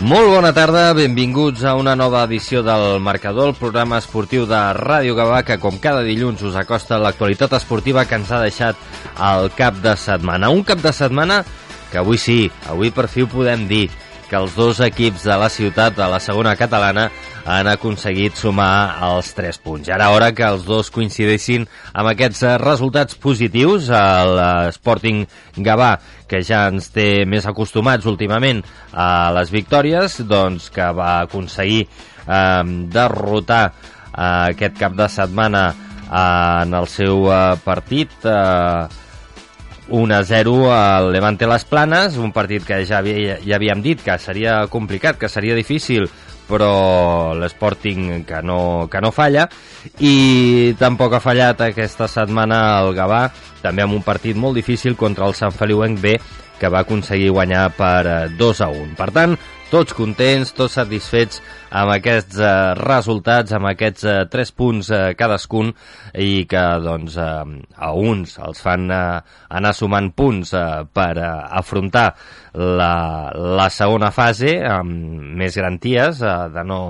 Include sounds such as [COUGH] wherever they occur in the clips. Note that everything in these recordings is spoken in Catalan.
Molt bona tarda, benvinguts a una nova edició del Marcador, el programa esportiu de Ràdio Gavà, que com cada dilluns us acosta l'actualitat esportiva que ens ha deixat el cap de setmana. Un cap de setmana que avui sí, avui per fi ho podem dir, que els dos equips de la ciutat, de la segona catalana, han aconseguit sumar els 3 punts. Ja era hora que els dos coincidissin amb aquests resultats positius. L'Sporting Gavà, que ja ens té més acostumats últimament a les victòries, doncs que va aconseguir eh, derrotar eh, aquest cap de setmana eh, en el seu eh, partit eh, 1-0 al Levante Les Planes, un partit que ja, havia, ja havíem dit que seria complicat, que seria difícil, però l'Sporting que no, que no falla i tampoc ha fallat aquesta setmana el Gavà, també amb un partit molt difícil contra el Sant Feliuenc B que va aconseguir guanyar per 2 a 1. Per tant, tots contents, tots satisfets amb aquests eh, resultats, amb aquests eh, tres punts eh, cadascun i que doncs, eh, a uns els fan eh, anar sumant punts eh, per eh, afrontar la, la segona fase amb més garanties eh, de no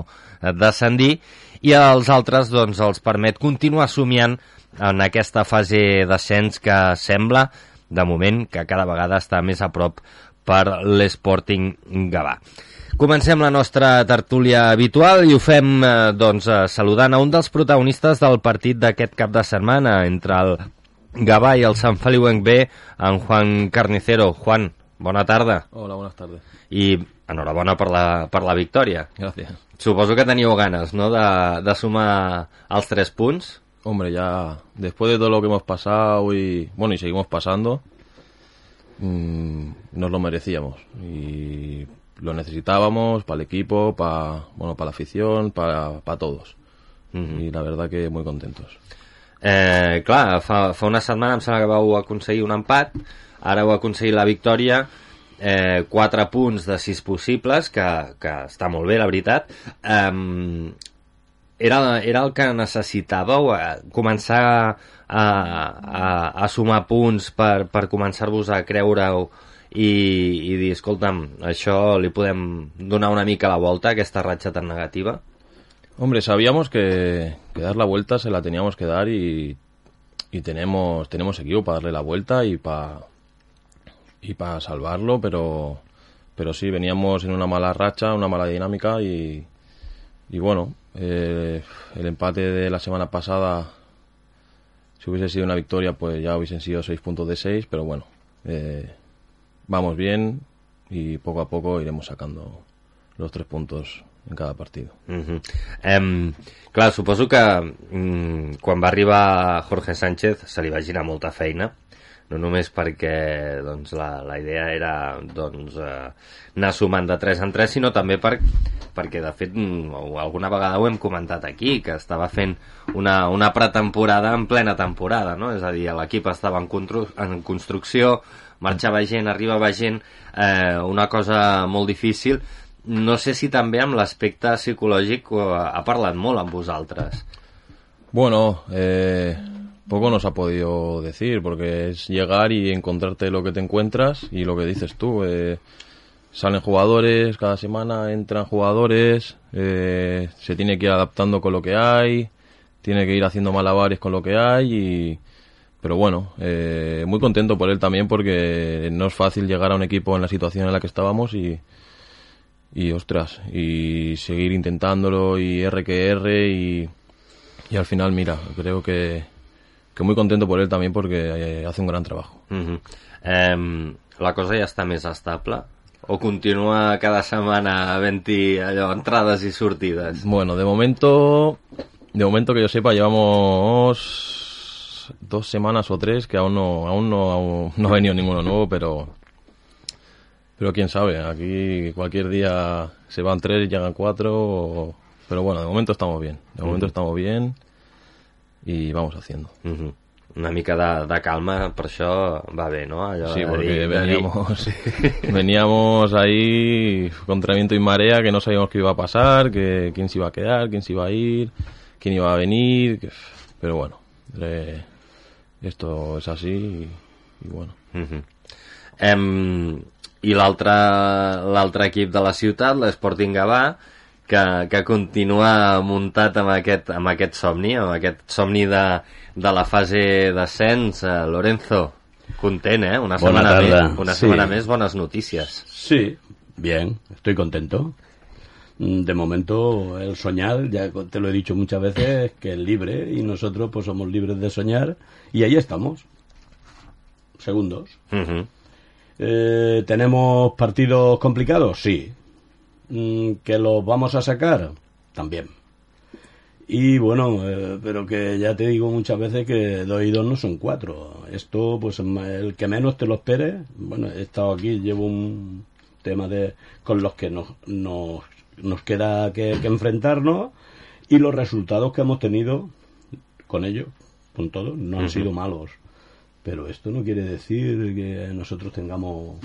descendir i als altres doncs, els permet continuar somiant en aquesta fase d'ascens que sembla, de moment, que cada vegada està més a prop per l'Sporting Gavà. Comencem la nostra tertúlia habitual i ho fem eh, doncs, eh, saludant a un dels protagonistes del partit d'aquest cap de setmana entre el Gavà i el Sant Feliu B, en Juan Carnicero. Juan, bona tarda. Hola, buenas tardes. I enhorabona per la, per la victòria. Gracias. Suposo que teníeu ganes, ¿no?, de, de sumar els tres punts. Hombre, ya después de todo lo que hemos pasado y bueno, y seguimos pasando, mmm, nos lo merecíamos. Y lo necesitábamos para el equipo, para bueno, para la afición, para, para todos. Uh -huh. I la verdad que muy contentos. Eh, clar, fa, fa una setmana em sembla que vau aconseguir un empat, ara heu aconseguit la victòria, eh, 4 punts de 6 possibles, que, que està molt bé, la veritat. Eh, era, era el que necessitàveu, eh, començar a, a, a sumar punts per, per començar-vos a creure-ho i, i dir, escolta'm, això li podem donar una mica la volta, aquesta ratxa tan negativa? Hombre, sabíamos que, que dar la vuelta se la teníamos que dar y, y tenemos, tenemos equipo para darle la vuelta y para y para salvarlo, pero, pero sí, veníamos en una mala racha, una mala dinámica y, y bueno, eh, el empate de la semana pasada, si hubiese sido una victoria, pues ya hubiesen sido seis puntos de seis, pero bueno, eh, vamos bien y poco a poco iremos sacando los tres puntos en cada partido. Uh -huh. um, clar, suposo que um, quan va arribar Jorge Sánchez se li va girar molta feina no només perquè doncs, la, la idea era doncs, eh, anar sumant de 3 en 3, sinó també per, perquè de fet alguna vegada ho hem comentat aquí, que estava fent una, una pretemporada en plena temporada, no? és a dir, l'equip estava en, en construcció, marxava gent, arribava gent, eh, una cosa molt difícil. No sé si també amb l'aspecte psicològic ha parlat molt amb vosaltres. Bueno, eh, poco nos ha podido decir, porque es llegar y encontrarte lo que te encuentras y lo que dices tú. Eh, salen jugadores, cada semana entran jugadores, eh, se tiene que ir adaptando con lo que hay, tiene que ir haciendo malabares con lo que hay y pero bueno, eh, muy contento por él también porque no es fácil llegar a un equipo en la situación en la que estábamos y, y ostras, y seguir intentándolo y R que R y, y al final, mira, creo que, que muy contento por él también porque hace un gran trabajo. Uh -huh. eh, la cosa ja està més estable? O continua cada setmana havent-hi allò, entrades i sortides? Bueno, de momento, de momento que yo sepa, llevamos dos semanas o tres que aún no, aún no, aún no ha venido ninguno nuevo, pero pero quién sabe, aquí cualquier día se van tres y llegan cuatro, o... pero bueno, de momento estamos bien, de momento uh -huh. estamos bien y vamos haciendo. Uh -huh. Una mica de, de calma, per això va bé, ¿no? Allò sí, porque veníamos, [LAUGHS] veníamos ahí contra viento y marea, que no sabíamos qué iba a pasar, que quién se iba a quedar, quién se iba a ir, quién iba a venir, que... pero bueno, eh, esto es así y, y bueno. Uh -huh. em, i l'altre l'altre equip de la ciutat, l'Sporting Gavà, que, que continua muntat amb aquest, amb aquest somni, amb aquest somni de, de la fase d'ascens. Uh, Lorenzo, content, ¿eh? Una Bona semana, tarda. més, una Sí. setmana més, bones notícies. Sí, bien, estoy contento. Mm, De momento, el soñar, ya te lo he dicho muchas veces, que es libre y nosotros pues somos libres de soñar y ahí estamos. Segundos. Eh, ¿Tenemos partidos complicados? Sí. Mm, ¿Que los vamos a sacar? También. Y bueno, eh, pero que ya te digo muchas veces que dos y dos no son cuatro. Esto, pues el que menos te lo espere. Bueno, he estado aquí, llevo un tema de con los que nos, nos, nos queda que, que enfrentarnos y los resultados que hemos tenido con ellos, con todos, no han sido malos. Pero esto no quiere decir que nosotros tengamos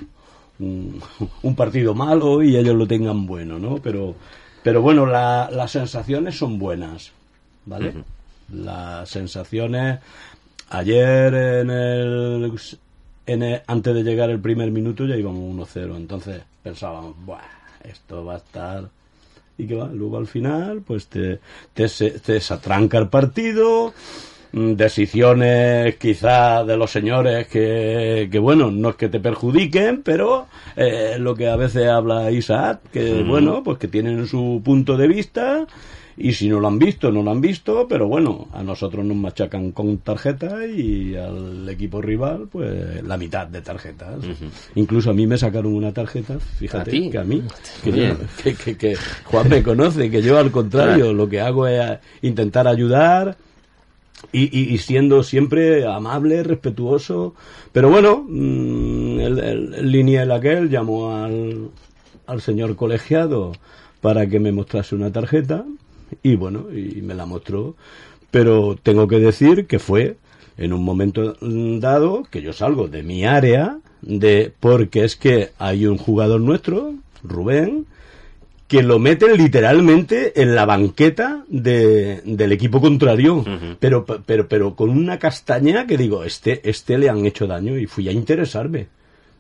un, un partido malo y ellos lo tengan bueno, ¿no? Pero, pero bueno, la- las sensaciones son buenas, ¿vale? Las sensaciones. Ayer en el, en el- antes de llegar el primer minuto ya íbamos 1-0, entonces pensábamos, Buah, esto va a estar y que va, luego al final pues te, te, te satranca el partido, decisiones quizá de los señores que, que bueno, no es que te perjudiquen, pero eh, lo que a veces habla Isaac, que bueno, pues que tienen su punto de vista y si no lo han visto, no lo han visto, pero bueno, a nosotros nos machacan con tarjetas y al equipo rival, pues la mitad de tarjetas. Incluso a mí me sacaron una tarjeta, fíjate, ¿A ti? que a mí, que, yo- que, que- que Juan me conoce, que yo al contrario, lo que hago es intentar ayudar y, y- y siendo siempre amable, respetuoso. Pero bueno, mm, el, el, el aquel llamó al, al señor colegiado para que me mostrase una tarjeta y bueno, y me la mostró. Pero tengo que decir que fue en un momento dado que yo salgo de mi área, de porque es que hay un jugador nuestro, Rubén, que lo meten literalmente en la banqueta de, del equipo contrario, pero, pero, pero con una castaña que digo, este, este le han hecho daño y fui a interesarme.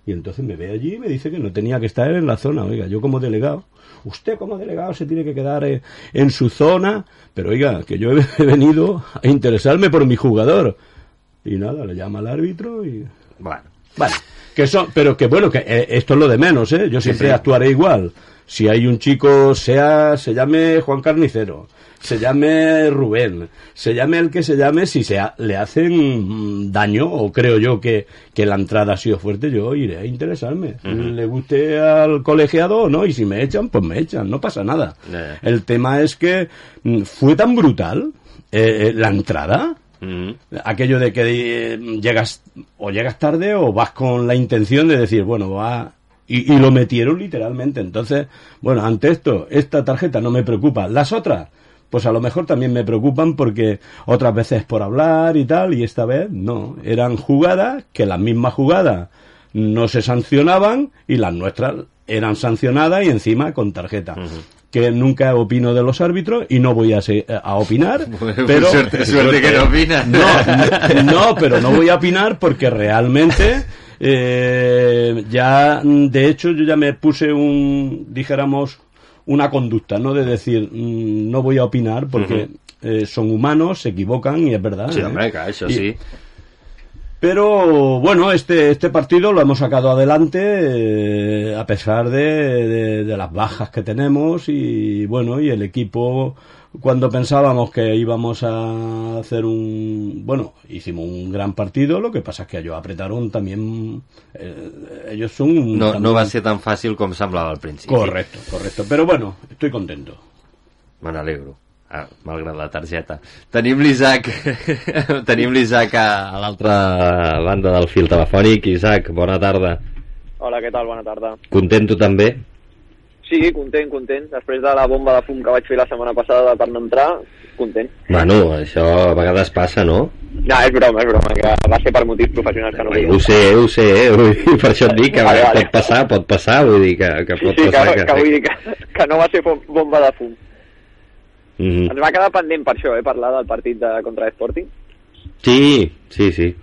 Y entonces me ve allí y me dice que no tenía que estar en la zona. Oiga, yo como delegado, usted como delegado se tiene que quedar eh, en su zona, pero oiga, que yo he [LAUGHS] venido a interesarme por mi jugador. Y nada, le llama al árbitro y Bueno, Vale, que son, pero que bueno, que eh, esto es lo de menos, ¿eh? Yo siempre sí. actuaré igual. Si hay un chico, sea, se llame Juan Carnicero, se llame Rubén, se llame el que se llame, si se ha- le hacen mm, daño, o creo yo que, que la entrada ha sido fuerte, yo iré a interesarme. Le guste al colegiado o no, y si me echan, pues me echan, no pasa nada. El tema es que mm, fue tan brutal eh, eh, la entrada aquello de que eh, llegas o llegas tarde o vas con la intención de decir, bueno, va... Y, lo metieron literalmente. Entonces, bueno, ante esto, esta tarjeta no me preocupa. Las otras, pues a lo mejor también me preocupan porque otras veces por hablar y tal, y esta vez no. Eran jugadas que las mismas jugadas no se sancionaban y las nuestras eran sancionadas y encima con tarjeta. Que nunca opino de los árbitros y no voy a, a opinar. [LAUGHS] pero suerte, [LAUGHS] suerte que no opinas. no, no, [LAUGHS] no, pero no voy a opinar porque realmente eh, ya, de hecho, yo ya me puse un, dijéramos, una conducta, ¿no? De decir, mm, no voy a opinar porque eh, son humanos, se equivocan y es verdad. Sí, ¿eh? hombre, eso Y- sí. Pero bueno, este, este partido lo hemos sacado adelante eh, a pesar de, de- de las bajas que tenemos y bueno, y el equipo cuando pensábamos que íbamos a hacer un... Bueno, hicimos un gran partido, lo que pasa es que ellos apretaron también... eh, ellos son... No, también- no va ser tan fàcil com semblava al principi. Correcto, correcto. Pero bueno, estoy contento. Me n'alegro. Ah, malgrat la targeta. Tenim l'Isaac [LAUGHS] tenim l'Isaac a, a l'altra banda del fil telefònic. Isaac, bona tarda. Hola, què tal? Bona tarda. Content tu també? Sí, content, content. Després de la bomba de fum que vaig fer la setmana passada per no entrar, content. Bueno, això a vegades passa, no? No, és broma, és broma, que va ser per motius professionals que no Ho volia. sé, ho sé, eh? Vull dir, per això et dic que Vale, vale. pot passar, pot passar, vull dir que, que Sí, pot sí, que, passar. que, vull dir que, que no va ser bom- bomba de fum. Mhm. Ens va quedar pendent per això, eh, parlar del partit de contra Sporting. Sí, sí, sí.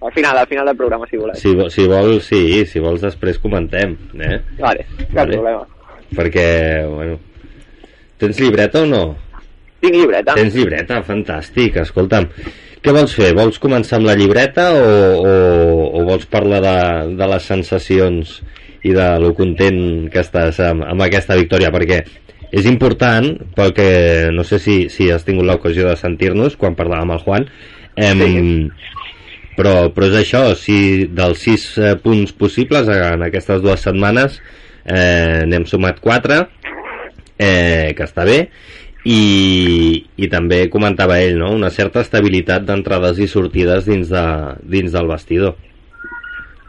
al final, al final del programa, si voleu. Si, si vols, sí, si vols després comentem, eh? Vale, cap Vale. problema. Perquè, bueno... Tens llibreta o no? Tinc llibreta. Tens llibreta, fantàstic, escolta'm. Què vols fer? Vols començar amb la llibreta o, o, o vols parlar de, de les sensacions i de lo content que estàs amb, amb aquesta victòria? Perquè és important, perquè no sé si, si has tingut l'ocasió de sentir-nos quan parlàvem amb el Juan, em, però, però és això, si dels sis eh, punts possibles en aquestes dues setmanes eh, n'hem sumat quatre, eh, que està bé, i, i també comentava ell, no? una certa estabilitat d'entrades i sortides dins, de, dins del vestidor.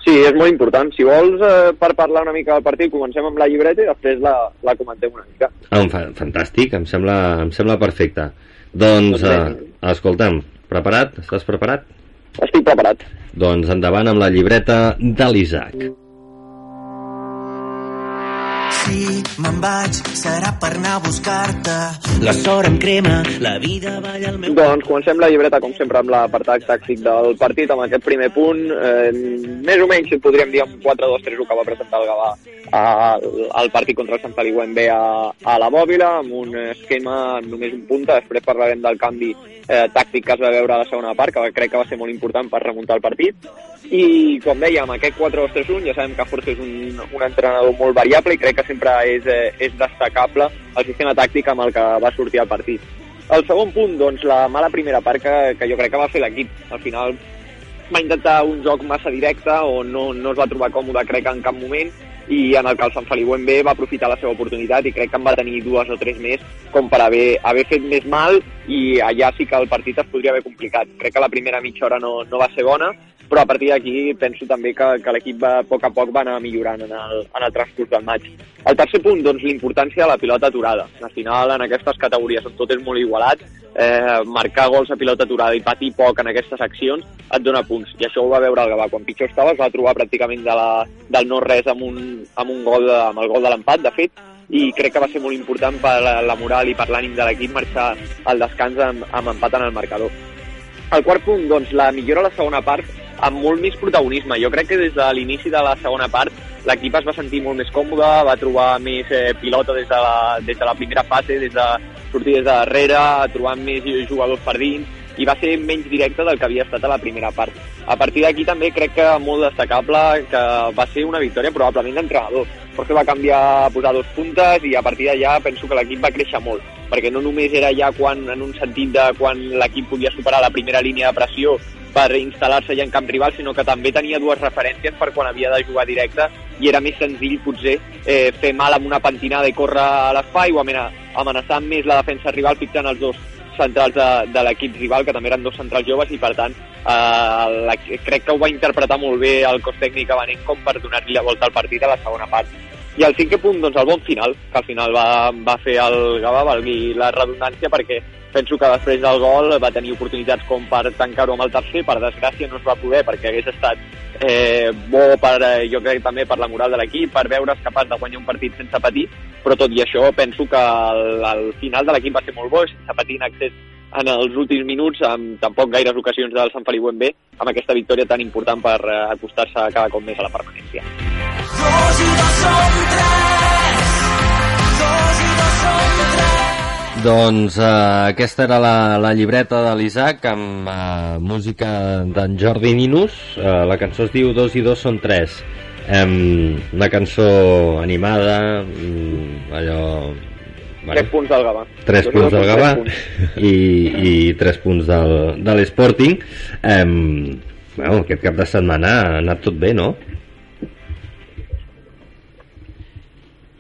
Sí, és molt important. Si vols, eh, per parlar una mica del partit, comencem amb la llibreta i després la, la comentem una mica. Ah, fa, fantàstic, em sembla, em sembla perfecte. Doncs, eh, escolta'm, preparat? Estàs preparat? Estic preparat. Doncs endavant amb la llibreta de l'Isaac. Si me'n vaig, serà per anar a buscar-te. La sort em crema, la vida balla al meu... Doncs comencem la llibreta, com sempre, amb l'apartat tàctic del partit, amb aquest primer punt. Eh, més o menys, podríem dir, amb 4-2-3-1 que va presentar el Gavà al, partit contra el Sant Feliu B a, a la Bòbila, amb un esquema amb només un punta. Després parlarem del canvi eh, tàctic que es va veure a la segona part, que crec que va ser molt important per remuntar el partit. I, com dèiem, aquest 4-2-3-1, ja sabem que Force és un, un entrenador molt variable i crec que sempre és, eh, és destacable el sistema tàctic amb el que va sortir al partit. El segon punt, doncs, la mala primera part que, que jo crec que va fer l'equip. Al final va intentar un joc massa directe o no, no es va trobar còmode, crec, en cap moment, i en el que el Sant Feliu B va aprofitar la seva oportunitat i crec que en va tenir dues o tres més com per haver, haver fet més mal i allà sí que el partit es podria haver complicat. Crec que la primera mitja hora no, no va ser bona, però a partir d'aquí penso també que, que l'equip a poc a poc va anar millorant en el, en el transcurs del maig. El tercer punt, doncs, l'importància de la pilota aturada. Al final, en aquestes categories on tot és molt igualat, eh, marcar gols a pilota aturada i patir poc en aquestes accions et dona punts. I això ho va veure el Gavà. Quan pitjor estava es va trobar pràcticament de la, del no-res amb un, amb un gol amb el gol de l'empat, de fet, i crec que va ser molt important per la, la moral i per l'ànim de l'equip marxar al descans amb, amb empat en el marcador. El quart punt, doncs, la millora a la segona part amb molt més protagonisme. Jo crec que des de l'inici de la segona part l'equip es va sentir molt més còmode, va trobar més eh, pilota des de, la, des de la primera fase, des de sortir des de darrere, trobant més jugadors per dins, i va ser menys directe del que havia estat a la primera part. A partir d'aquí també crec que molt destacable que va ser una victòria probablement d'entrenador. Jorge va canviar a posar dos puntes i a partir d'allà penso que l'equip va créixer molt, perquè no només era ja quan, en un sentit de quan l'equip podia superar la primera línia de pressió per instal·lar-se ja en camp rival, sinó que també tenia dues referències per quan havia de jugar directe i era més senzill potser eh, fer mal amb una pentinada i córrer a l'espai o amena- amenaçar més la defensa rival fixant els dos centrals de, de l'equip rival, que també eren dos centrals joves, i per tant eh, la, crec que ho va interpretar molt bé el cos tècnic abanenc com per donar-li la volta al partit a la segona part. I el cinquè punt, doncs el bon final, que al final va, va fer el Gavà, valgui la redundància, perquè penso que després del gol va tenir oportunitats com per tancar-ho amb el tercer, per desgràcia no es va poder perquè hagués estat eh, bo per, eh, jo crec també per la moral de l'equip, per veure's capaç de guanyar un partit sense patir, però tot i això penso que el, el final de l'equip va ser molt bo, sense patir en accés en els últims minuts, amb tampoc gaires ocasions del Sant Feliu B, amb aquesta victòria tan important per eh, acostar-se cada cop més a la permanència. Dos i dos som tres. Dos i dos som tres. Doncs eh, aquesta era la, la llibreta de l'Isaac amb eh, música d'en Jordi Ninus. Eh, la cançó es diu Dos i dos són tres. Em, una cançó animada, mm, allò... Tres punts del Gavà. tres punts del Gavà punts. i, i tres punts del, de l'Sporting. Em, bueno, aquest cap de setmana ha anat tot bé, no?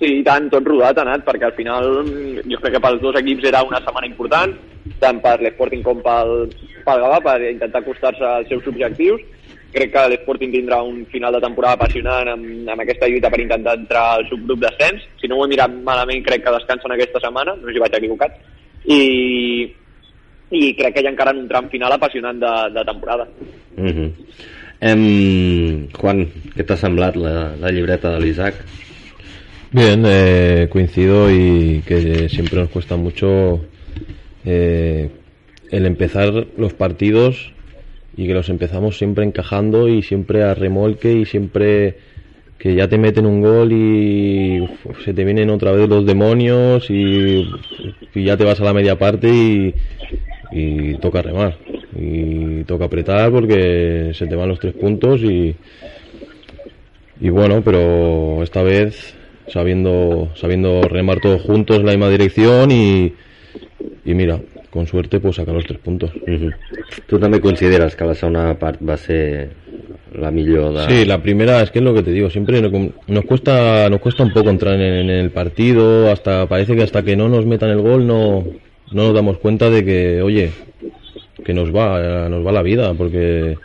Sí, i tant, tot rodat ha anat, perquè al final jo crec que pels dos equips era una setmana important, tant per l'Sporting com pel, pel Gavà, per intentar acostar-se als seus objectius. Crec que l'Sporting tindrà un final de temporada apassionant amb, amb aquesta lluita per intentar entrar al subgrup d'ascens. Si no ho he mirat malament, crec que descansen aquesta setmana, no sé si vaig equivocat. I, i crec que hi ha encara un tram final apassionant de, de temporada. Mm -hmm. em, Juan, què t'ha semblat la, la llibreta de l'Isaac? Bien, eh, coincido y que siempre nos cuesta mucho eh, el empezar los partidos y que los empezamos siempre encajando y siempre a remolque y siempre que ya te meten un gol y se te vienen otra vez los demonios y, y ya te vas a la media parte y, y toca remar. Y toca apretar porque se te van los tres puntos y, y bueno, pero esta vez sabiendo, sabiendo remar todos juntos en la misma dirección y, y mira, con suerte pues sacar los tres puntos. Mhm. Tu també consideres que la segona part va ser la millor de... Sí, la primera es que es lo que te digo, siempre no- nos cuesta, nos cuesta un poco entrar en, en el partido, hasta parece que hasta que no nos metan el gol no, no nos damos cuenta de que, oye, que nos va, nos va la vida, porque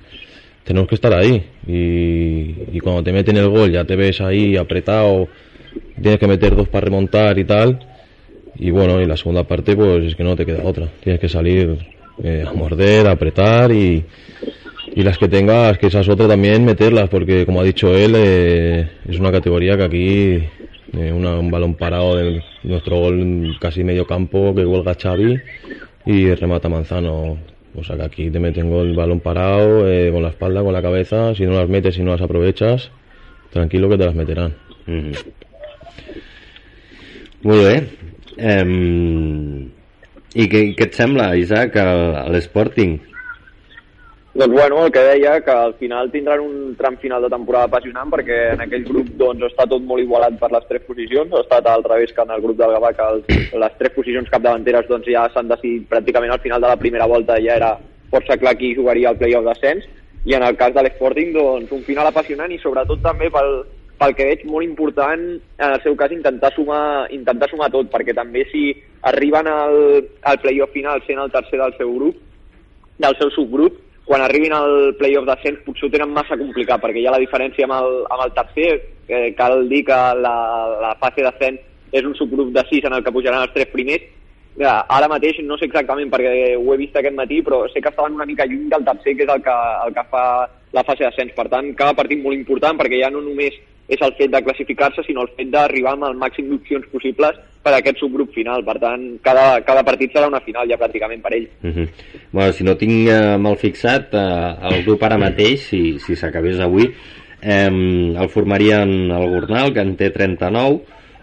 tenemos que estar ahí y, y cuando te meten el gol ya te ves ahí apretado, tienes que meter dos para remontar y tal, y bueno, y la segunda parte pues es que no te queda otra, tienes que salir eh, a morder, a apretar y, y las que tengas, que esas otras también meterlas, porque como ha dicho él, eh, es una categoría que aquí eh, una- un balón parado de nuestro gol casi medio campo que huelga Xavi y remata Manzano. O sea que aquí te meten gol balón parado, con la espalda, con la cabeza, si no las metes, si no las aprovechas, tranquilo que te las meterán. Molt bé. Um, I què, què et sembla, Isaac, l'Sporting? Doncs bueno, el que deia, que al final tindran un tram final de temporada apassionant perquè en aquell grup doncs, està tot molt igualat per les tres posicions, ha estat al revés que en el grup del Gavà, que els, les tres posicions capdavanteres doncs, ja s'han decidit pràcticament al final de la primera volta, ja era força clar qui jugaria al play-off d'ascens, i en el cas de l'Sporting, doncs, un final apassionant i sobretot també pel, pel que veig molt important en el seu cas intentar sumar, intentar sumar tot, perquè també si arriben al, al play-off final sent el tercer del seu grup, del seu subgrup, quan arribin al playoff d'ascens potser ho tenen massa complicat, perquè hi ha la diferència amb el, amb el tercer, eh, cal dir que la, la fase d'ascens és un subgrup de 6 en el que pujaran els tres primers, ja, ara mateix no sé exactament perquè ho he vist aquest matí, però sé que estaven una mica lluny del tercer, que és el que, el que fa la fase d'ascens. Per tant, cada partit molt important, perquè ja no només és el fet de classificar-se, sinó el fet d'arribar amb el màxim d'opcions possibles per a aquest subgrup final. Per tant, cada, cada partit serà una final ja pràcticament per ell. Uh -huh. bueno, si no tinc eh, mal fixat, eh, el grup ara mateix, si si s'acabés avui, eh, el formarien el Gornal, que en té 39,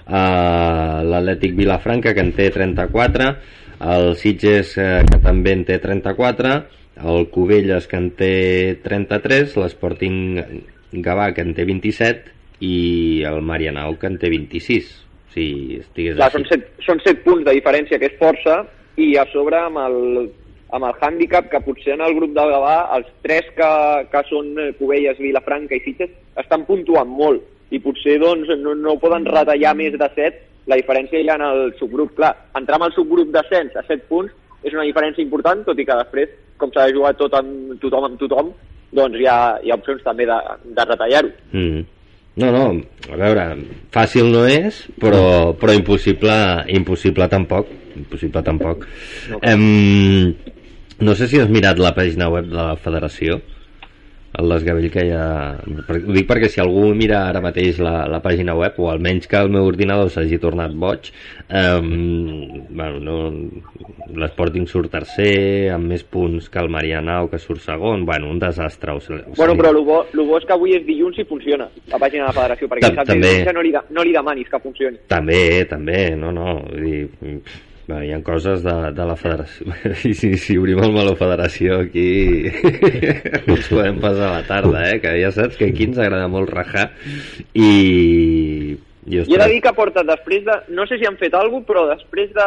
eh, l'Atlètic Vilafranca, que en té 34, el Sitges, eh, que també en té 34, el Cubelles, que en té 33, l'Sporting Gavà, que en té 27, i el Marianao, que en té 26. Si estigués Clar, així. són set, són set punts de diferència, que és força, i a sobre amb el, amb el hàndicap que potser en el grup del Gavà, els tres que, que són Cubelles, Vilafranca i Sitges, estan puntuant molt, i potser doncs, no, no poden retallar més de set la diferència hi ha en el subgrup. Clar, entrar en el subgrup d'ascens a 7 punts és una diferència important, tot i que després, com s'ha de jugar tot amb tothom amb tothom, doncs hi ha, hi ha opcions també de, de retallar-ho. Mm. No, no, a veure, fàcil no és, però, però impossible, impossible tampoc. Impossible tampoc. No. Em, no sé si has mirat la pàgina web de la federació, el desgavell que hi ha... Ho dic perquè si algú mira ara mateix la, la pàgina web, o almenys que el meu ordinador s'hagi tornat boig, um, bueno, no, l'Sporting surt tercer, amb més punts que el Marianao, que surt segon, bueno, un desastre. O sigui, Bueno, però el bo, lo bo és que avui és dilluns i funciona la pàgina de la federació, perquè Ta- també. no li, de, no li demanis que funcioni. També, també, no, no, vull dir, bueno, hi ha coses de, de la federació, [LAUGHS] i si, si obrim el meló federació aquí [LAUGHS] ens podem passar la tarda, eh, que ja saps que aquí ens agrada molt rajar, i... I, I he de dir que porta després de... No sé si han fet alguna però després de...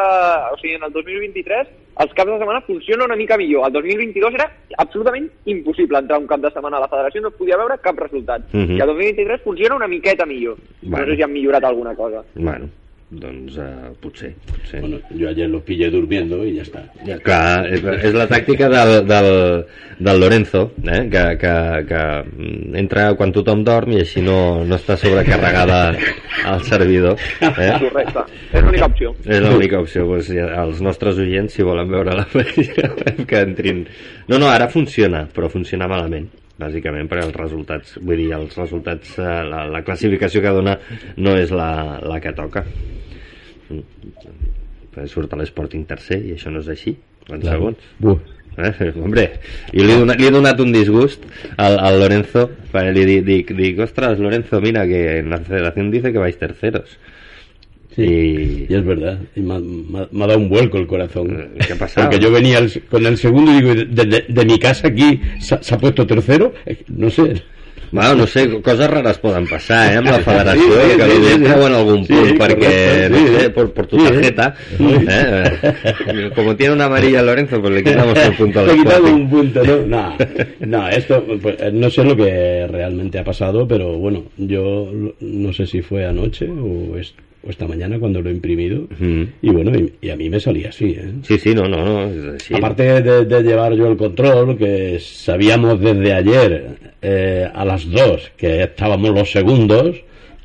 O sigui, en el 2023 els caps de setmana funciona una mica millor. El 2022 era absolutament impossible entrar un cap de setmana a la federació, no es podia veure cap resultat. Mhm. I el 2023 funciona una miqueta millor. Bueno. No sé si han millorat alguna cosa. Bueno, doncs uh, potser, potser. Bueno, yo ayer los pillé durmiendo y ya está. Ja, clar, és, és la tàctica del, del, del Lorenzo, eh? que, que, que entra quan tothom dorm i així no, no està sobrecarregada el servidor. Eh? Correcte. És l'única opció. És l'única opció, doncs, ja, els nostres oients, si volen veure la web, [LAUGHS] que entrin... No, no, ara funciona, però funciona malament bàsicament perquè els resultats vull dir, els resultats, eh, la, la classificació que dona no és la, la que toca. Perquè surt a l'Sporting tercer i això no és així en segons Buh, Eh? Hombre, i li he, donat, li he donat un disgust al, al Lorenzo, perquè li dic, dic, dic, ostras, Lorenzo, mira, que en la federación dice que vais terceros. Sí, Y- y es verdad. Y me, ha- me ha- me ha dado un vuelco el corazón. ¿Qué ha pasado? Porque yo venía el- con el segundo y digo, de, de- de mi casa aquí se, ha- se ha puesto tercero. Eh, No sé. Bueno, no sé, coses rares poden passar, eh, amb la federació, Sí, sí, que li sí, sí. treuen Sí, punt, perquè, correcte, no sí, sé, sí. por, por tu Sí. tarjeta, eh, [LAUGHS] como tiene una amarilla Lorenzo, pues le quitamos el punto al Le Sporting. un punto, ¿no? [LAUGHS] No, no, esto, pues, eh, no sé lo que realmente ha pasado, pero bueno, yo no sé si fue anoche o, es- o esta mañana cuando lo he imprimido. Mm. Y bueno, y, y a mí me salía así, ¿eh? Sí, sí, no, no, no, així. Aparte de, de llevar yo el control, que sabíamos desde ayer eh, a las dos que estábamos los segundos,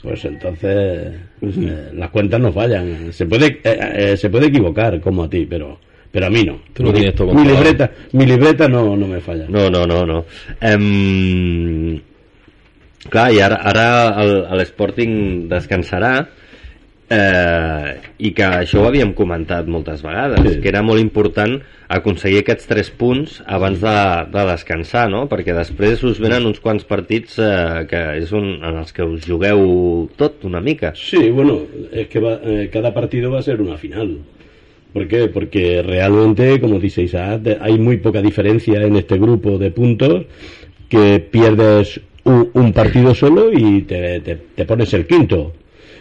pues entonces eh, las cuentas no fallan. Se puede, eh, eh, se puede equivocar como a ti, pero pero a mí no. Tú lo mi, tienes todo mi libreta, mi libreta no, no me falla. No, no, no, no. Em... Clar, i ara, ara el- l'Sporting descansarà eh, i que això ho havíem comentat moltes vegades, Sí. que era molt important aconseguir aquests tres punts abans de, de descansar, no? Perquè després us venen uns quants partits eh, que és un, en els que us jugueu tot una mica. Sí, bueno, es que va- eh, cada partido va a ser una final. ¿Por qué? Porque realmente, como dice Isaac, hay muy poca diferencia en este grupo de puntos que pierdes un, un partido solo y te, te- te pones el quinto.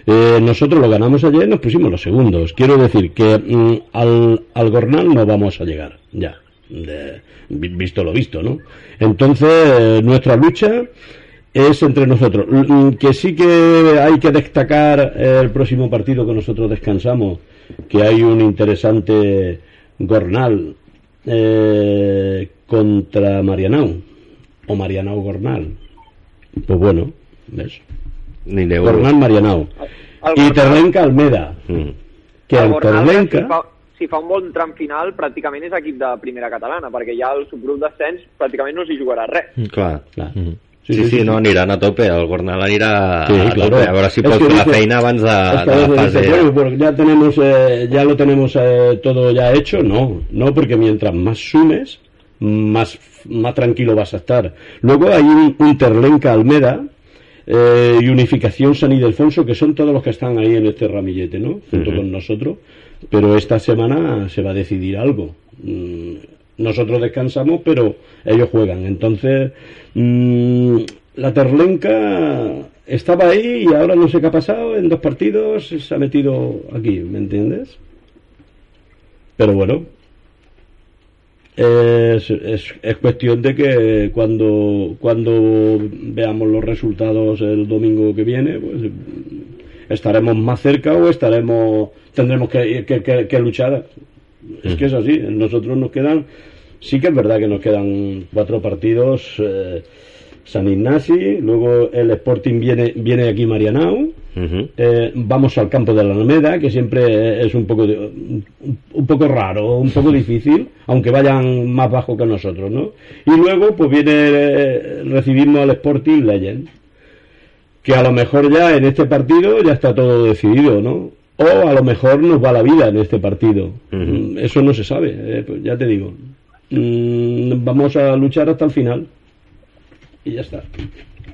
Eh, nosotros lo ganamos ayer, nos pusimos los segundos. Quiero decir que mm, al, al Gornal no vamos a llegar, ya, de- vi- visto lo visto, ¿no? Entonces, nuestra lucha es entre nosotros. Mm, Que sí que hay que destacar el próximo partido que nosotros descansamos, que hay un interesante Gornal eh, contra Marianao, o Marianao Gornal. Pues bueno, ¿ves? Ni neu... Gornal Marianao. El Y Gornal- Terlenca Almeda. Mm. Que el el Gornal, si Terlenca... fa, si fa un bon tram final, pràcticament és equip de primera catalana, perquè ja el subgrup d'ascens pràcticament no s'hi jugarà res. Clar. Clar. Sí, sí, sí, no, aniran a tope, el Gornal anirà Sí, a claro. tope, a veure si Es pot que fer la feina abans de, es que de a la fase... dice, bueno, pues ya tenemos, eh, ya lo tenemos eh, todo ya hecho. No, no, porque mientras más sumes, más, más tranquilo vas a estar. Luego hay un, un Terlenca Almeda eh, y Unificación San Ildefonso, que son todos los que están ahí en este ramillete, ¿no? Junto con nosotros. Pero esta semana se va a decidir algo. Mm, Nosotros descansamos, pero ellos juegan. Entonces, mm, la Terlenca estaba ahí y ahora no sé qué ha pasado. En dos partidos se ha metido aquí, ¿me entiendes? Pero bueno, es, es, es cuestión de que cuando, cuando veamos los resultados el domingo que viene, pues estaremos más cerca o estaremos tendremos que, que, que- luchar. Es que es así, nosotros nos quedan, sí que es verdad que nos quedan cuatro partidos, eh, San Ignasi, luego el Sporting viene, viene aquí Marianao, eh, vamos al campo de la Alameda, que siempre es un poco, de- un, un poco raro, un poco [LAUGHS] difícil, aunque vayan más bajo que nosotros, ¿no? Y luego, pues viene, eh, recibimos al Sporting Legend, que a lo mejor ya en este partido ya está todo decidido, ¿no? O a lo mejor nos va la vida en este partido. Eso no se sabe, eh, pues ya te digo. Mm, vamos a luchar hasta el final. Y ya está.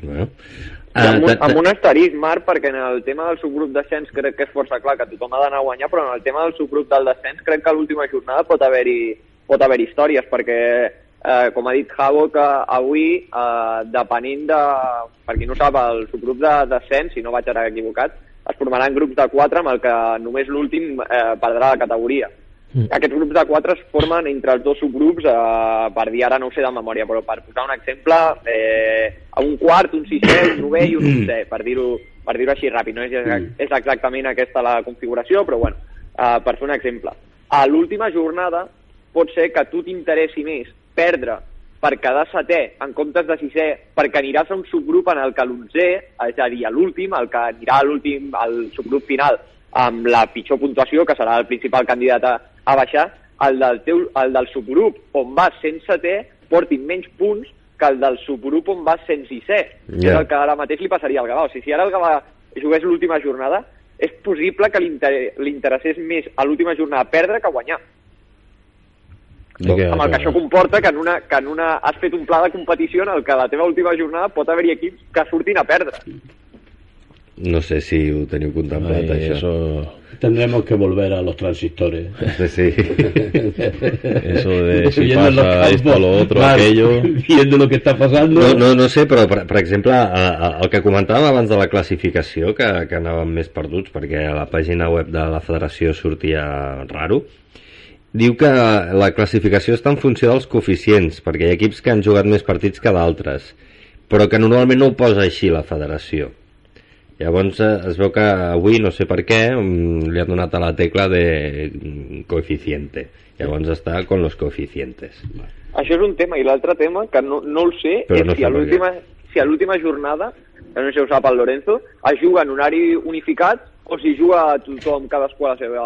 Bueno. I Ah, amb, un, amb un asterisc, Marc, perquè en el tema del subgrup d'ascens crec que és força clar que tothom ha d'anar a guanyar, però en el tema del subgrup del descens crec que a l'última jornada pot haver-hi pot haver històries, perquè, eh, com ha dit Javo, que avui, eh, depenent de... Per qui no sap, el subgrup de descens, si no vaig ara equivocat, es formaran grups de 4 amb el que només l'últim eh, perdrà la categoria. Mm. Aquests grups de 4 es formen entre els dos subgrups, eh, per dir ara no ho sé de memòria, però per posar un exemple, eh, un quart, un sisè, un novè i un onzè, per dir-ho per dir així ràpid. No és, és exactament aquesta la configuració, però bueno, eh, per fer un exemple. A l'última jornada pot ser que tu t'interessi més perdre per quedar setè en comptes de sisè, perquè aniràs a un subgrup en el que l'onzè, és a dir, a l'últim, el que anirà a l'últim, al subgrup final, amb la pitjor puntuació, que serà el principal candidat a, a baixar, el del, teu, el del subgrup on vas sent setè portin menys punts que el del subgrup on vas sent sisè. Yeah. Ja. És el que ara mateix li passaria al Gavà. O sigui, si ara el Gavà jugués l'última jornada, és possible que li inter- li interessés més a l'última jornada perdre que guanyar. Que- amb el que això comporta que en, una, que en una has fet un pla de competició en el que la teva última jornada pot haver-hi equips que surtin a perdre. No sé si ho teniu contemplat, Ay, això. eso, Tendremos que volver a los transistores. Sí, sí. [LAUGHS] eso de si Viendo los pasa esto, lo otro, claro, aquello. Viendo lo que está pasando. No, no, no sé, però per, per exemple, a- a- el que comentàvem abans de la classificació, que, que anàvem més perduts, perquè a la pàgina web de la federació sortia raro, diu que la classificació està en funció dels coeficients, perquè hi ha equips que han jugat més partits que d'altres, però que normalment no ho posa així la federació. Llavors eh, es veu que avui, no sé per què, mm, li han donat a la tecla de mm, coeficiente. Llavors està con los coeficientes. Això és un tema, i l'altre tema, que no, no el sé, Però és no si, a l'última si a l'última jornada, que no sé si ho sap el Lorenzo, es juga en horari unificat o si juga tothom cadascú a la seva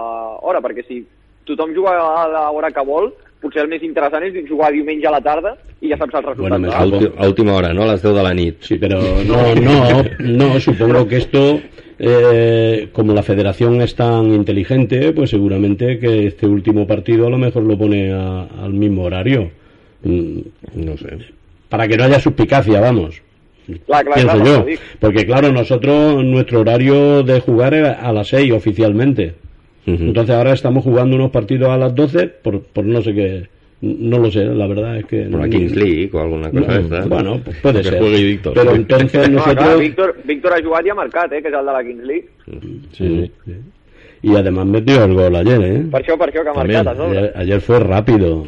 hora, perquè si tothom juga a l'hora que vol, potser el més interessant és jugar diumenge a la tarda i ja saps els resultats. Bueno, A, ulti, a última hora, no? A les 10 de la nit. Sí, pero [LAUGHS] no, no, no, supongo que esto, eh, como la federación es tan inteligente, pues seguramente que este último partido a lo mejor lo pone a- al mismo horario. Mm, No sé. Para que no haya suspicacia, vamos. Clar, clar, pienso yo. Porque claro, nosotros, nuestro horario de jugar era a las 6 oficialmente. Entonces ahora estamos jugando unos partidos a las 12 por, por no sé qué. No lo sé, la verdad es que... Por la Kings League o alguna No, cosa d'esta. bueno, pues puede Que ser. juegue Víctor. Pero entonces No, nosotros... Víctor, Víctor ha jugat i ha marcat, eh, que de la Kings League. Sí, sí. Y además metió el gol ayer, ¿eh? Per això, per això que ha També. marcat. Ayer, ayer fue rápido.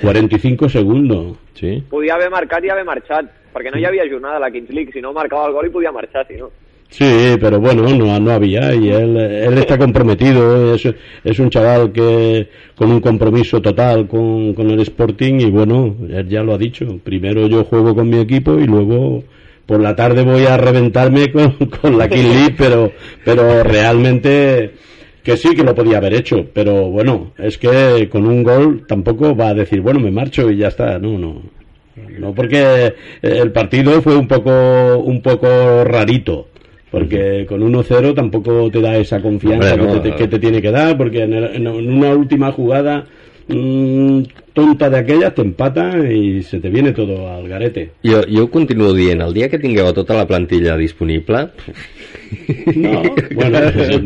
45 segundos. Sí. Podia haver marcat i haver marxat, perquè no hi havia jornada a la Kings League, si no marcava el gol i podia marxar, si no. Sí, pero bueno, no, no había y él, él está comprometido, es, es un chaval que con un compromiso total con, con el Sporting y bueno, él ya lo ha dicho, primero yo juego con mi equipo y luego por la tarde voy a reventarme con, con la King League, pero, pero realmente que sí que lo podía haber hecho, pero bueno, es que con un gol tampoco va a decir, bueno, me marcho y ya está, no, no. No, porque el partido fue un poco, un poco rarito. Porque con 1-0 tampoco te da esa confianza Hombre, no. que, te, que te tiene que dar, porque en, el- en una última jugada mm, tonta de aquellas te empata y se te viene todo al garete. Jo, jo continuo dient, el dia que tingueu tota la plantilla disponible... No, bueno, [LAUGHS] pues,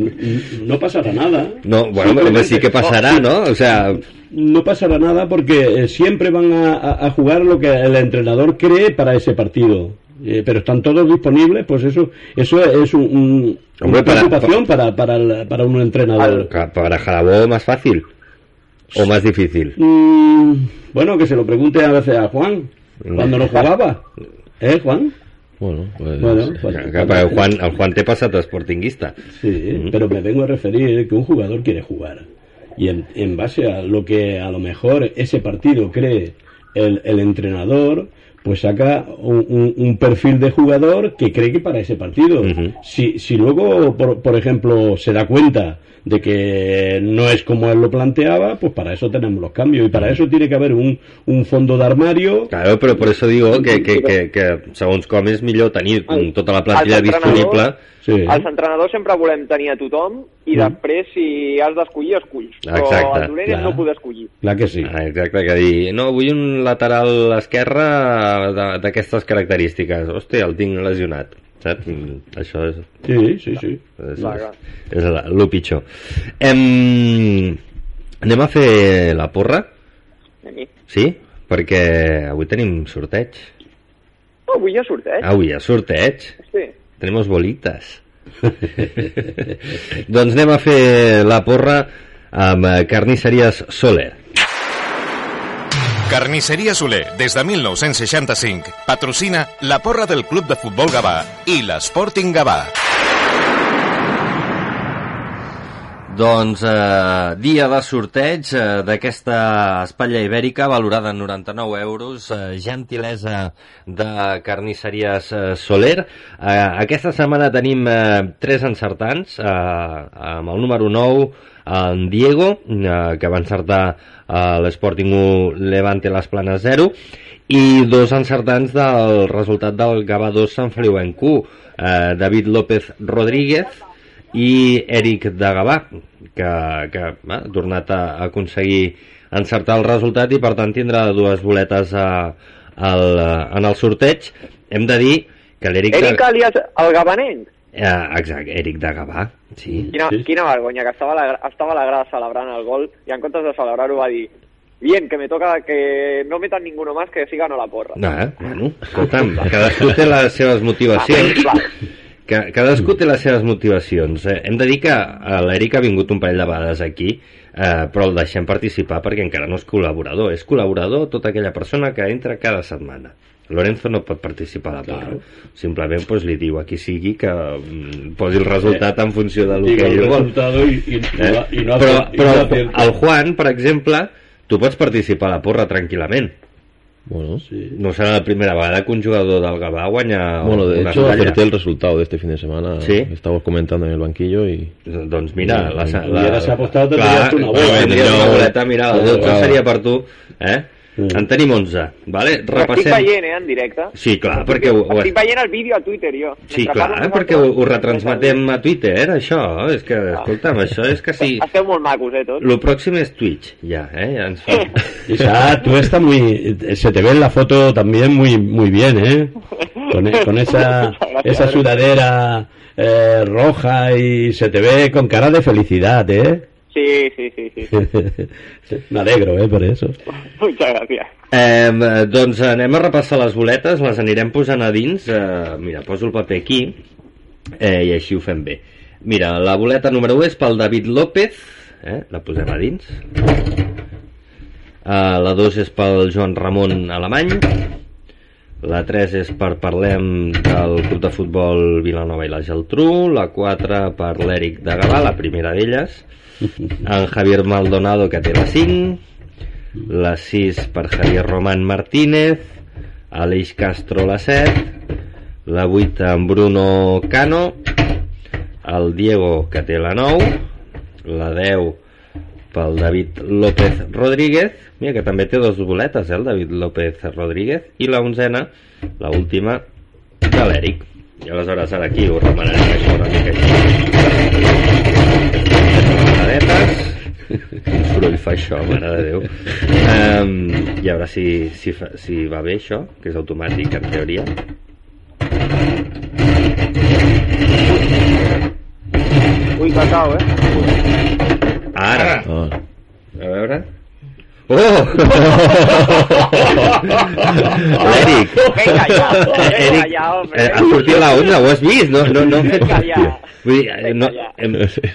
no pasará nada. No, bueno, hombre, sí que pasará, ¿no? O sea, No pasará nada porque eh, siempre van a, a- a jugar lo que el entrenador cree para ese partido. Eh, pero están todos disponibles, pues eso eso es un, un- Hombre, una para- preocupación para, para, el- para un entrenador. para Jarabó más fácil o más difícil. Mm, bueno, que se lo pregunte a veces a Juan, cuando no jugaba. ¿Eh, Juan? Bueno, pues... Bueno, pues- Que, que, perquè el Juan, el Juan té passat esportinguista. Sí, pero me vengo a referir que un jugador quiere jugar. Y en, en base a lo que a lo mejor ese partido cree el, el entrenador, pues saca un, un- un perfil de jugador que cree que para ese partido. Si, si luego, por, por ejemplo, se da cuenta de que no es como él lo planteaba, pues para eso tenemos los cambios. Y para eso tiene que haber un, un fondo de armario. Claro, però per això digo que, que, que, que segons com és millor tenir El- tota la plantilla disponible Sí. Els entrenadors sempre volem tenir a tothom i Mm. després, si has d'escollir, esculls. Però Exacte, el dolent clar. no poder escollir. Clar que sí. Ah, exacte, que dir, no, vull un lateral esquerre de- d'aquestes característiques. Hòstia, el tinc lesionat. Saps? Mm, Això és, Sí, sí, sí. és, és, és la- el pitjor. Em, anem a fer la porra? Sí? Perquè avui tenim sorteig. Oh, avui hi ha sorteig. Avui hi ha sorteig. Sí. Tenemos bolitas. [LAUGHS] doncs anem a fer la porra amb carnisseries Soler. Carnisseria Soler, des de 1965, patrocina la porra del Club de Futbol Gavà i l'Sporting Gavà. Doncs eh, dia de sorteig eh, d'aquesta espatlla ibèrica valorada en 99 euros, eh, gentilesa de carnisseries eh, Soler. Eh, aquesta setmana tenim eh, tres encertants, eh, amb el número 9, en Diego, eh, que va encertar eh, l'Sporting 1 Levante les Planes 0, i dos encertants del resultat del Gavà 2 Sant Feliu en Q, eh, David López Rodríguez i Eric de Gavà, que, que ha tornat a aconseguir encertar el resultat i per tant tindrà dues boletes a, al, en el sorteig. Hem de dir que l'Eric... Eric alias el Gabanenc. Eh, exacte, Eric de Gavà, sí. Quina, Sí. quina vergonya, que estava a, la, estava a la grada celebrant el gol i en comptes de celebrar-ho va dir Bien, que me toca que no metan ninguno más que sigan a la porra. No, eh? bueno, escolta'm, cadascú [LAUGHS] té les seves motivacions. Ah, Que, cadascú té les seves motivacions. Eh, hem de dir que eh, l'Eric ha vingut un parell de vegades aquí, eh, però el deixem participar perquè encara no és col·laborador. És col·laborador tota aquella persona que entra cada setmana. Lorenzo no pot participar a la porra. Simplement pues, li diu a qui sigui que mm, posi el resultat en funció del Digo que el ell vol. resultado y, y, Eh? y no però, però no acierta. el Juan, per exemple, tu pots participar a la porra tranquil·lament. Bueno, Sí. No serà la primera vegada que un jugador del Gavà guanya bueno de una hecho medalla. acerté el resultado de este fin de semana. ¿Sí? Estamos comentando en el banquillo y Doncs mira, la, la, Hubieras apostado, te clar, tendrías una clar, bola. tindries una boleta, mira, la Claro, boleta claro. seria per tu, eh? Mm. En tenim 11, vale? Però estic Repassem... veient, eh, en directe. Sí, clar, perquè ho, ho, Estic veient el vídeo a Twitter, jo. sí, Mentre clar, parlo perquè ho, ho retransmetem a Twitter, això, és que, escolta'm, això és que sí... Esteu molt macos, eh, tots. Lo pròxim és Twitch, ja, eh? Ja ens fa... Isa, tú estás muy... Se te ve en la foto también muy muy bien, ¿eh? Con, e- con esa, [LAUGHS] esa sudadera eh, roja y se te ve con cara de felicidad, ¿eh? Sí, sí, sí, sí. [LAUGHS] Me alegro, ¿eh? Por eso. Muchas gracias. Eh, doncs anem a repassar les boletes, les anirem posant a dins. Eh, mira, poso el paper aquí eh, i així ho fem bé. Mira, la boleta número 1 és pel David López, eh, la posem a dins. Eh, la 2 és pel Joan Ramon Alemany. La 3 és per Parlem del Club de Futbol Vilanova i la Geltrú. La 4 per l'Eric de Gavà, la primera d'elles. En Javier Maldonado, que té la 5 la 6 per Javier Román Martínez, Aleix Castro la 7, la 8 en Bruno Cano, el Diego que té la 9, la 10 pel David López Rodríguez, mira que també té dos boletes, eh, el David López Rodríguez, i la onzena, la última, de l'Eric. I aleshores ara aquí remenarem això una mica així. Paradetes. Quin soroll fa això, mare de Déu. Um, I a veure si, si, fa, si va bé això, que és automàtic en teoria. Ui, cacau, eh? Ara, ah, a veure... Oh! L'Eric! Vinga ja, vinga Eric, [LAUGHS] home. eh, ha sortit la 11, ho has vist? No, no, no. Vull dir, eh, no, em,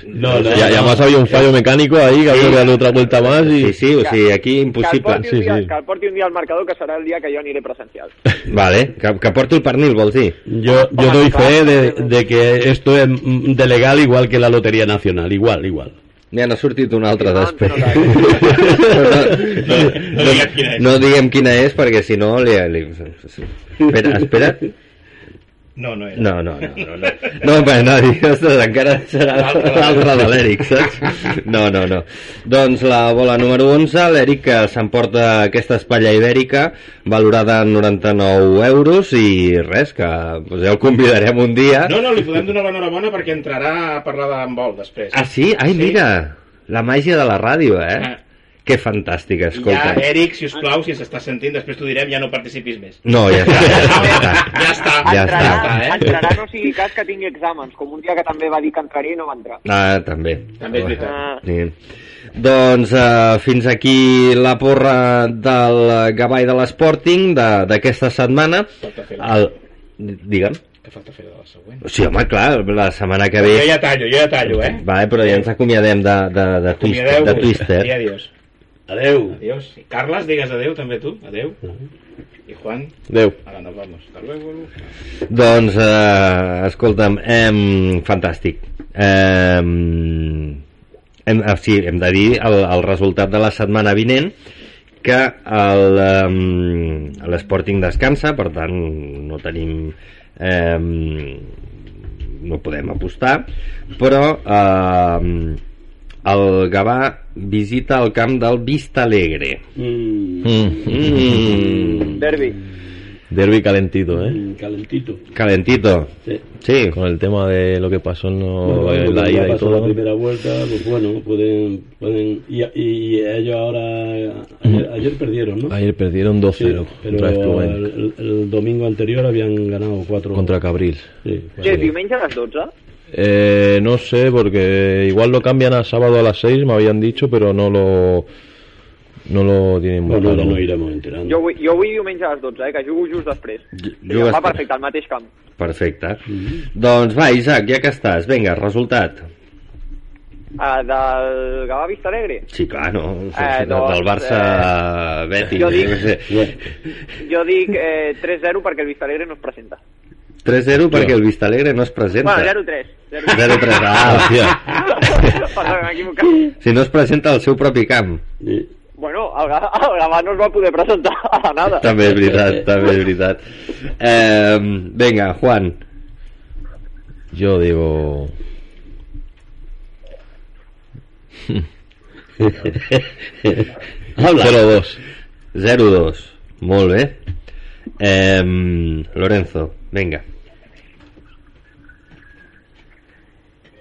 No, no, ya, ya además había un fallo mecánico ahí, que había que darle otra vuelta más y... sí, sí, o sigui, aquí Que el, impossible. porti un Sí, sí. que el porti un dia al marcador, que serà el dia que jo aniré presencial. Vale, que, que porti el pernil, vols dir? Yo, yo Hombre, doy fe de, de que esto es mm, de legal igual que la Lotería Nacional, igual, igual. N'hi ha sortit un altre No, després. no, no, no, diguem quina és. no diguem quina és perquè si no li, li... Espera, espera. No, no era. No, no, no, no, no. No, no, dic, ostres, encara serà l'altre de l'Eric, saps? No, no, no. Doncs la bola número 11, l'Eric que s'emporta aquesta espatlla ibèrica valorada en 99 euros i res, que pues, ja el convidarem un dia. No, no, li podem donar l'enhorabona perquè entrarà a parlar d'handbol després. Ah, sí? Ai, mira, la màgia de la ràdio, eh? Ah. Que fantàstica, I ja, escolta. Eric, si us plau, si ens estàs sentint, després t'ho direm, ja no participis més. No, ja està, [LAUGHS] ja està. Ja està. Ja entrarà, està. eh? entrarà, no sigui cas que tingui exàmens, com un dia que també va dir que entraria i no va entrar. Ah, també. També és veritat. Ah, Sí. Doncs uh, fins aquí la porra del Gavà i de l'Sporting de- d'aquesta setmana. Falta fer la- El... Digue'm. Que falta fer la següent. Sí, home, clar, la setmana que Jo ve... ja tallo, jo ja tallo, eh? Vale, però ja ens acomiadem de, de, de, Twister, de Acomiadeu-vos. Twister. I adiós. Adeu. Adiós. I Carles, digues adeu també tu. Adeu. I Juan, Deu. ahora nos vamos. Hasta luego. Doncs, eh, escolta'm, em, fantàstic. Em, hem, eh, sí, hem de dir el, el resultat de la setmana vinent, que l'Sporting descansa, per tant no tenim... Em, no podem apostar, però eh, el Gavà visita el camp del Vista Alegre. Mm. Mm. derbi. Derby calentito, ¿eh? Mm, Calentito. Calentito. Sí. Sí. Con el tema de lo que pasó en Bueno, lo- en la ida y primera vuelta, pues bueno, pueden... pueden y, y ellos ahora... Ayer, ayer perdieron, ¿no? Ayer perdieron 2-0 Sí, contra pero el, el- el domingo anterior habían ganado cuatro... contra Cabril. Sí, cuatro. diumenge a les 12? Eh, no sé, porque igual lo cambian a sábado a las 6, me habían dicho, pero no lo no lo tienen muy Bueno, claro. no iremos enterando. Jo vull, jo vull diumenge a les 12, eh, que jugo just després. Em va perfecte, al mateix camp. Perfecte. Doncs va, Isaac, ja que estàs, vinga, resultat. Uh, del Gavà Vista Alegre? Sí, clar, no? Eh, del doncs, Barça Betis. jo dic- no sé. [LAUGHS] Jo dic eh, 3-0 perquè el Vista Alegre no es presenta. 3-0 perquè el Vistalegre no es presenta. Bueno, 0-3. 0-3. Ah, [LAUGHS] hòstia. Perdó. Si no es presenta al seu propi camp. Sí. Bueno, el el Gavà no es va poder presentar [LAUGHS] a nada. També és veritat, també és veritat. Eh, vinga, Juan. Yo digo [LAUGHS] Habla. 0-2. 0-2. Molt bé. Eh, Lorenzo, vinga.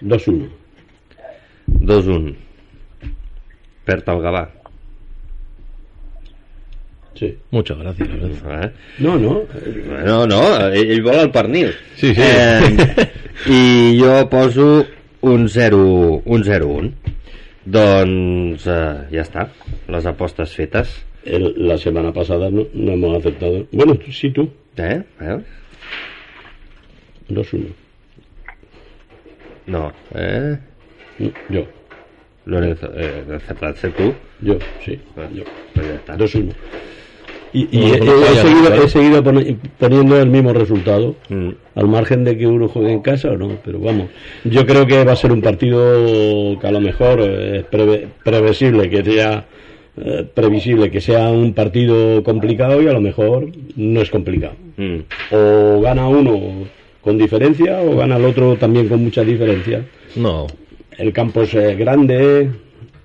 2-1. 2-1. Perd el Gavà. Sí. Muchas gracias, Lorenzo. Eh? No, no. No, no, ell, ell vol el pernil. Sí, sí. Eh, I jo poso un 0 un 0-1. Doncs eh, ja està, les apostes fetes. El- la semana pasada no, no hemos aceptado. Bueno, sí, tú. Eh? Veus? 2-1. No, eh? No, Yo. Lorenzo, eh, tu. Yo, sí. Pues, Yo. pues ya está. 2-1. Y, he, seguido, poniendo el mismo resultado, Mm. al margen de que uno juegue en casa o no, pero vamos, yo creo que va a ser un partido que a lo mejor eh, es preve- previsible, que sea eh, previsible, que sea un partido complicado y a lo mejor no es complicado. Mm. O gana uno con diferencia o gana el otro también con mucha diferencia. No, El campo es eh, grande,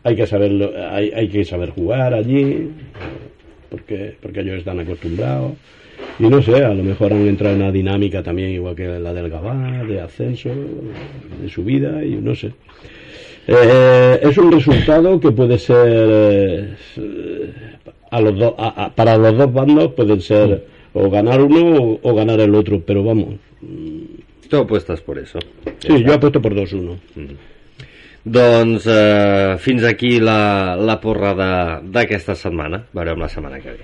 hay que saberlo, hay, hay que saber jugar allí, porque, porque ellos están acostumbrados. Y no sé, a lo mejor han entrado en una dinámica también igual que la del Gabá, de ascenso, de subida, y no sé. Eh, es un resultado que puede ser eh, a los dos, a- a- para los dos bandos pueden ser o ganar uno o, o ganar el otro, pero vamos. Tu apuestes por eso. Sí, yo apuesto por 2-1. Doncs eh, fins aquí la, la porra de- d'aquesta setmana. Veurem la setmana que ve.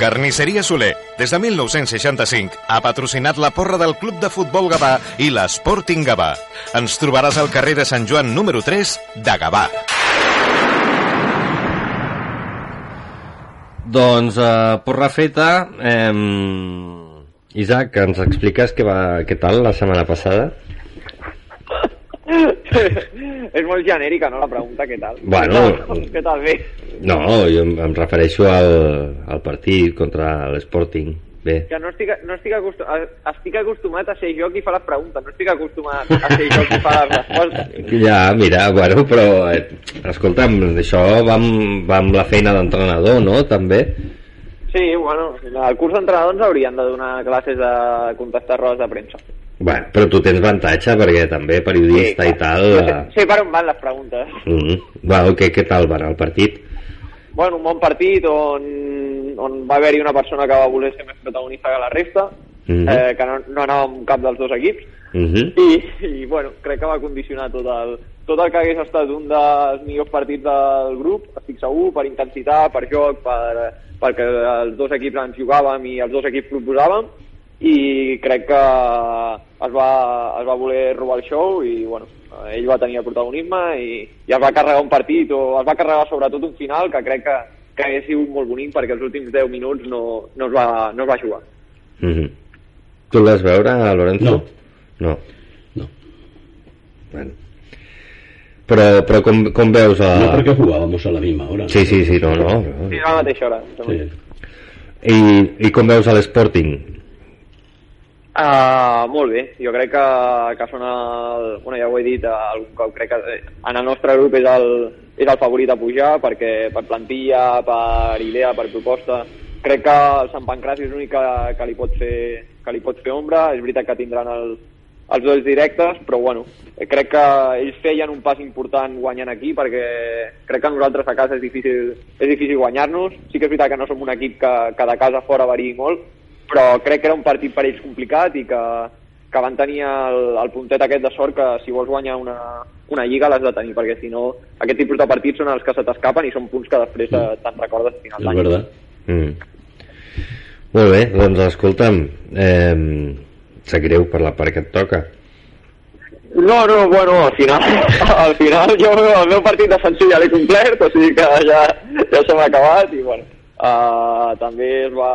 Carnisseria Soler, des de 1965, ha patrocinat la porra del Club de Futbol Gavà i l'Sporting Gavà. Ens trobaràs al carrer de Sant Joan número 3 de Gavà. Doncs eh, porra feta. Eh, Isaac, ens expliques què, va, què tal la setmana passada? [LAUGHS] és molt genèrica, no, la pregunta, què tal? Bueno. Què tal, què tal bé? No, jo em, em refereixo al, al partit contra l'Sporting. Bé, Que no estic, no estic, acostumat, estic acostumat a ser jo qui fa les preguntes, no estic acostumat a ser jo qui fa les respostes. ja, mira, bueno, però eh, escolta'm, això va amb, va amb la feina d'entrenador, no?, també. Sí, bueno, al curs d'entrenadors haurien de donar classes de contestar rodes de premsa. Bueno, però tu tens avantatge perquè també periodista i tal... No sé, eh, sé per on van les preguntes. Mm, bueno, què, què tal va anar el partit? Bueno, un bon partit on, on va haver-hi una persona que va voler ser més protagonista que la resta, Mhm. eh, que no, no anava amb cap dels dos equips, Mm -hmm. i, i bueno, crec que va condicionar tot el, tot el que hagués estat un dels millors partits del grup, estic segur, per intensitat, per joc, per, perquè els dos equips ens jugàvem i els dos equips proposàvem, i crec que es va, es va voler robar el show i bueno, ell va tenir el protagonisme i, i es va carregar un partit o es va carregar sobretot un final que crec que, que hagués sigut molt bonic perquè els últims 10 minuts no, no, es, va, no es va jugar. Mm -hmm. Tu el vas veure, Lorenzo? No. No. No. Bueno. Però, però com, com veus a... No porque jugábamos a la misma hora. Sí, sí, sí, no, no. no. Sí, a la mateixa hora. Sí. I, I com veus a l'Sporting? Uh, molt bé, jo crec que, que són el, bueno, ja ho he dit algun cop, crec que en el nostre grup és el, és el favorit a pujar perquè per plantilla, per idea, per proposta crec que el Sant Pancràs és l'únic que, que, li pot fer, que li pot fer ombra, és veritat que tindran el, els dos directes, però bueno, crec que ells feien un pas important guanyant aquí perquè crec que nosaltres a casa és difícil, és difícil guanyar-nos. Sí que és veritat que no som un equip que, que de casa fora variï molt, però crec que era un partit per ells complicat i que, que van tenir el, el puntet aquest de sort que si vols guanyar una, una lliga l'has de tenir, perquè si no aquest tipus de partits són els que se t'escapen i són punts que després mm. te'n recordes a final És d'any. verdad. Mm. Molt bé, doncs escolta'm, eh, sap greu per la part que et toca. No, no, bueno, al final, [LAUGHS] al final jo el meu partit defensiu ja l'he complert, o sigui que ja, ja se m'ha acabat i bueno, uh, també es va,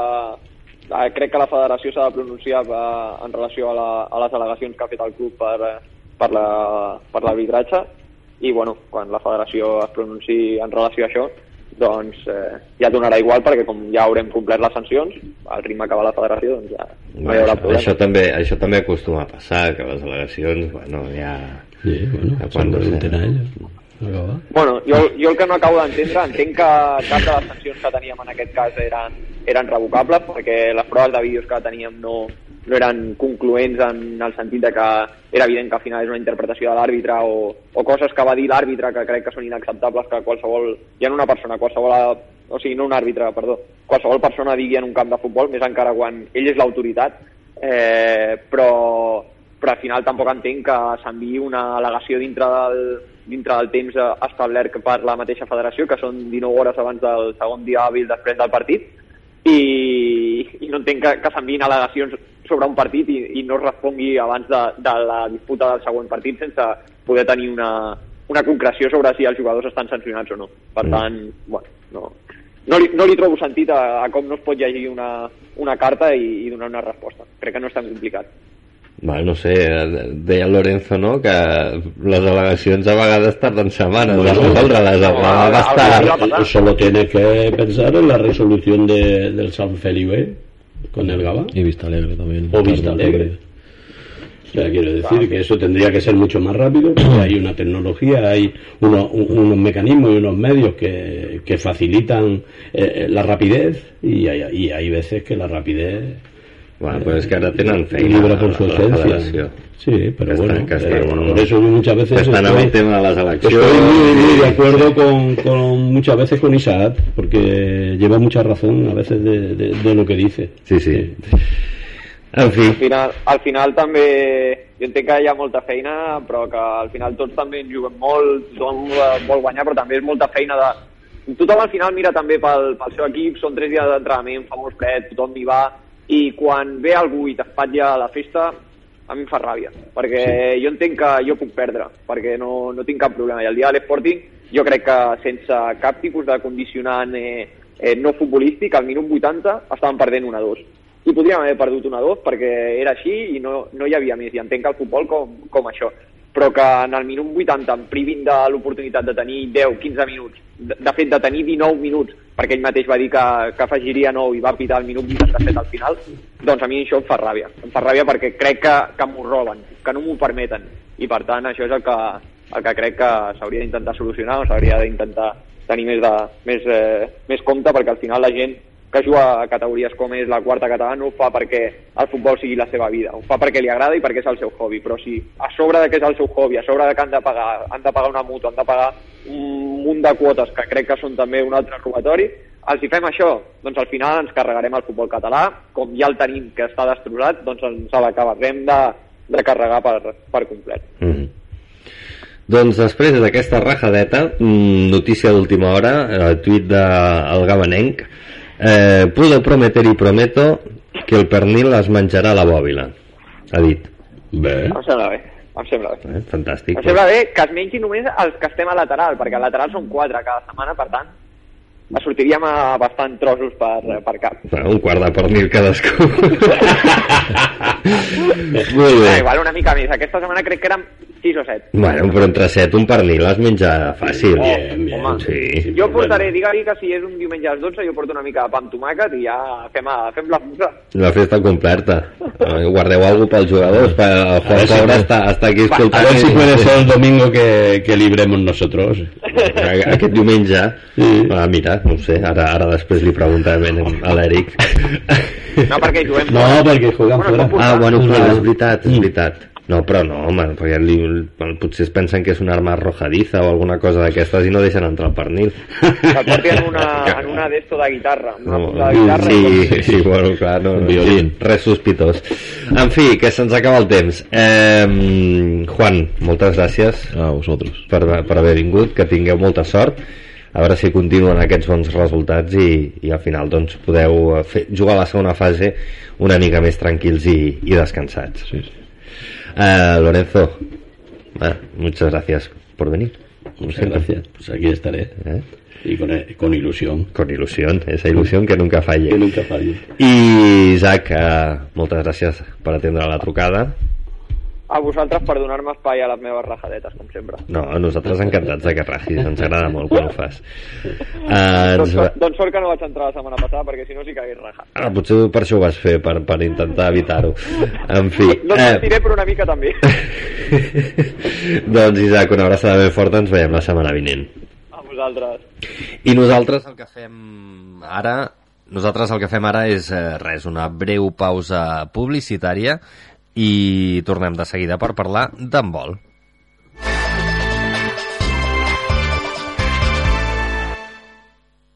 uh, crec que la federació s'ha de pronunciar uh, en relació a, la, a les al·legacions que ha fet el club per, eh, per la- per l'arbitratge. I bueno, quan la federació es pronunciï en relació a això doncs eh, ja donarà igual perquè com ja haurem complert les sancions al ritme que va la federació doncs ja no hi haurà això, problema. això, també, això també acostuma a passar, que les al·legacions, bueno, ja... Sí, bueno, se quan no sé. pregunten Bueno, jo, jo el que no acabo d'entendre, entenc que cap de les sancions que teníem en aquest cas eren, eren revocables, perquè les proves de vídeos que teníem no, no eren concloents en el sentit de que era evident que al final és una interpretació de l'àrbitre o, o coses que va dir l'àrbitre que crec que són inacceptables que qualsevol, ja no una persona, qualsevol, o sigui, no un àrbitre, perdó, qualsevol persona digui en un camp de futbol, més encara quan ell és l'autoritat, eh, però, però al final tampoc entenc que s'enviï una al·legació dintre del, dintre del temps eh, establert per la mateixa federació, que són 19 hores abans del segon dia hàbil després del partit, i, i no entenc que, que s'enviïn al·legacions sobre un partit i, i no es respongui abans de, de la disputa del següent partit sense poder tenir una, una concreció sobre si els jugadors estan sancionats o no. Per tant, bueno, no, no, li, no li trobo sentit a, a com no es pot llegir una, una carta i, i donar una resposta. Crec que no és tan complicat. Bueno, no sé, deia el Lorenzo, no?, que les al·legacions a vegades tarden setmanes a Bueno, resoldre-les. no, va a- bastar... a- Eh, Solo tienes que pensar en la resolución de, del San Felipe con el Gaba. Y Vista Alegre también. O Vista Alegre. O sea, quiero decir que eso tendría que ser mucho más rápido porque hay una tecnología, hay unos, un- unos mecanismos y unos medios que, que facilitan eh, la rapidez y hay, y hay veces que la rapidez Bueno, pues és que ara tenen feina libra por su la esencia. federació. Sí, pero Que bueno, están- que eh, están- por eso muchas veces están estoy- el tema de les eleccions. Estoy muy, muy de acuerdo con, con muchas veces con Isaac, porque lleva mucha razón a veces de, de- de lo que dice. Sí, sí. En fi, al final, al final també jo entenc que hi ha molta feina però que al final tots també en juguem molt tothom eh, vol guanyar però també és molta feina de tothom al final mira també pel, pel seu equip són tres dies d'entrenament, fa molt fred tothom hi va i quan ve algú i t'espatlla la festa a mi em fa ràbia, perquè sí. jo entenc que jo puc perdre, perquè no, no tinc cap problema. I el dia de l'Sporting jo crec que sense cap tipus de condicionant eh, eh, no futbolístic, al minut 80 estaven perdent 1-2. I podríem haver perdut 1-2 perquè era així i no, no hi havia més. I entenc el futbol com, com això. Però que en el minut 80 em privin de l'oportunitat de tenir 10-15 minuts, de, de fet de tenir 19 minuts, perquè ell mateix va dir que, que afegiria 9 i va pitar el minut 87 al final, doncs a mi això em fa ràbia. Em fa ràbia perquè crec que, que m'ho roben, que no m'ho permeten. I per tant això és el que, el que crec que s'hauria d'intentar solucionar o s'hauria d'intentar tenir més, de, més, eh, més compte perquè al final la gent que juga a categories com és la quarta catalana no ho fa perquè el futbol sigui la seva vida, ho fa perquè li agrada i perquè és el seu hobby, però si a sobre de que és el seu hobby, a sobre de que han de pagar, han de pagar una mutua, han de pagar un munt de quotes que crec que són també un altre robatori, els hi fem això, doncs al final ens carregarem el futbol català, com ja el tenim que està destrossat, doncs ens l'acabarem de, de carregar per, per complet. Mm. Doncs després d'aquesta rajadeta, mm, notícia d'última hora, el tuit del Gabanenc, eh, puedo prometer y prometo que el pernil es menjarà la bòbila, ha dit. Bé. Em sembla bé, em sembla bé. Eh? Fantàstic. Em sembla bé que es mengi només els que estem a lateral, perquè a lateral són quatre cada setmana, per tant, sortiríem a bastant trossos per, per cap. Bueno, un quart de pernil cadascú. [LAUGHS] Molt Ah, bé. igual una mica més. Aquesta setmana crec que érem 6 o 7. Bueno, però entre set un pernil es menja fàcil. Bien, bien. Home, Sí. Jo portaré, digue-li que si és un diumenge a les 12, jo porto una mica de pa amb tomàquet i ja fem, a, fem la fusa. La festa completa. Eh, Guardeu alguna pel jugadors, per, el A Juan si Pobre està, està aquí A escoltant. ver si i- puede ser el domingo que, que libremos nosotros. Aquest diumenge, Sí. ah, mira, no ho sé, ara, ara després li preguntarem a l'Eric. No, perquè hi juguem No, perquè juegan Bueno, com Ah, bueno, És clar, veritat. és veritat, és Mm. veritat. No, però no, home, perquè li, potser es pensen que és una arma arrojadiza o alguna cosa d'aquestes i no deixen entrar el pernil. Que en una, en una d'esto de guitarra, una No, de guitarra. sí, i [LAUGHS] sí, bueno, clar, no, Un no, violín. res sospitós. En fi, que se'ns acaba el temps. Eh, Juan, moltes gràcies A vosotros. per, per haver vingut, que tingueu molta sort a veure si continuen aquests bons resultats i, i al final doncs podeu fer, jugar a la segona fase una mica més tranquils i, i descansats Sí, sí. Eh, Lorenzo eh, muchas gracias por venir Muchas gracias. Pues aquí estaré. Eh, Y con, con ilusión. con ilusión, esa ilusión que nunca falle Que nunca falle. i Isaac, eh, moltes gràcies per atendre la trucada A vosaltres per donar-me espai a les meves rajadetes, com sempre. no, nosaltres encantats de que ragis ens agrada molt quan ho fas eh, [LAUGHS] Doncs, va... doncs sort que no vaig entrar la setmana passada, perquè si no sí que hagués rajat. Ah, potser per això ho vas fer, per, per intentar evitar-ho. En fi. No et mentiré, però una mica també. [LAUGHS] doncs, Isaac, una abraçada ben forta, ens veiem la setmana vinent. A vosaltres. I nosaltres el que fem ara nosaltres el que fem ara és eh, res, una breu pausa publicitària i tornem de seguida per parlar d'handbol.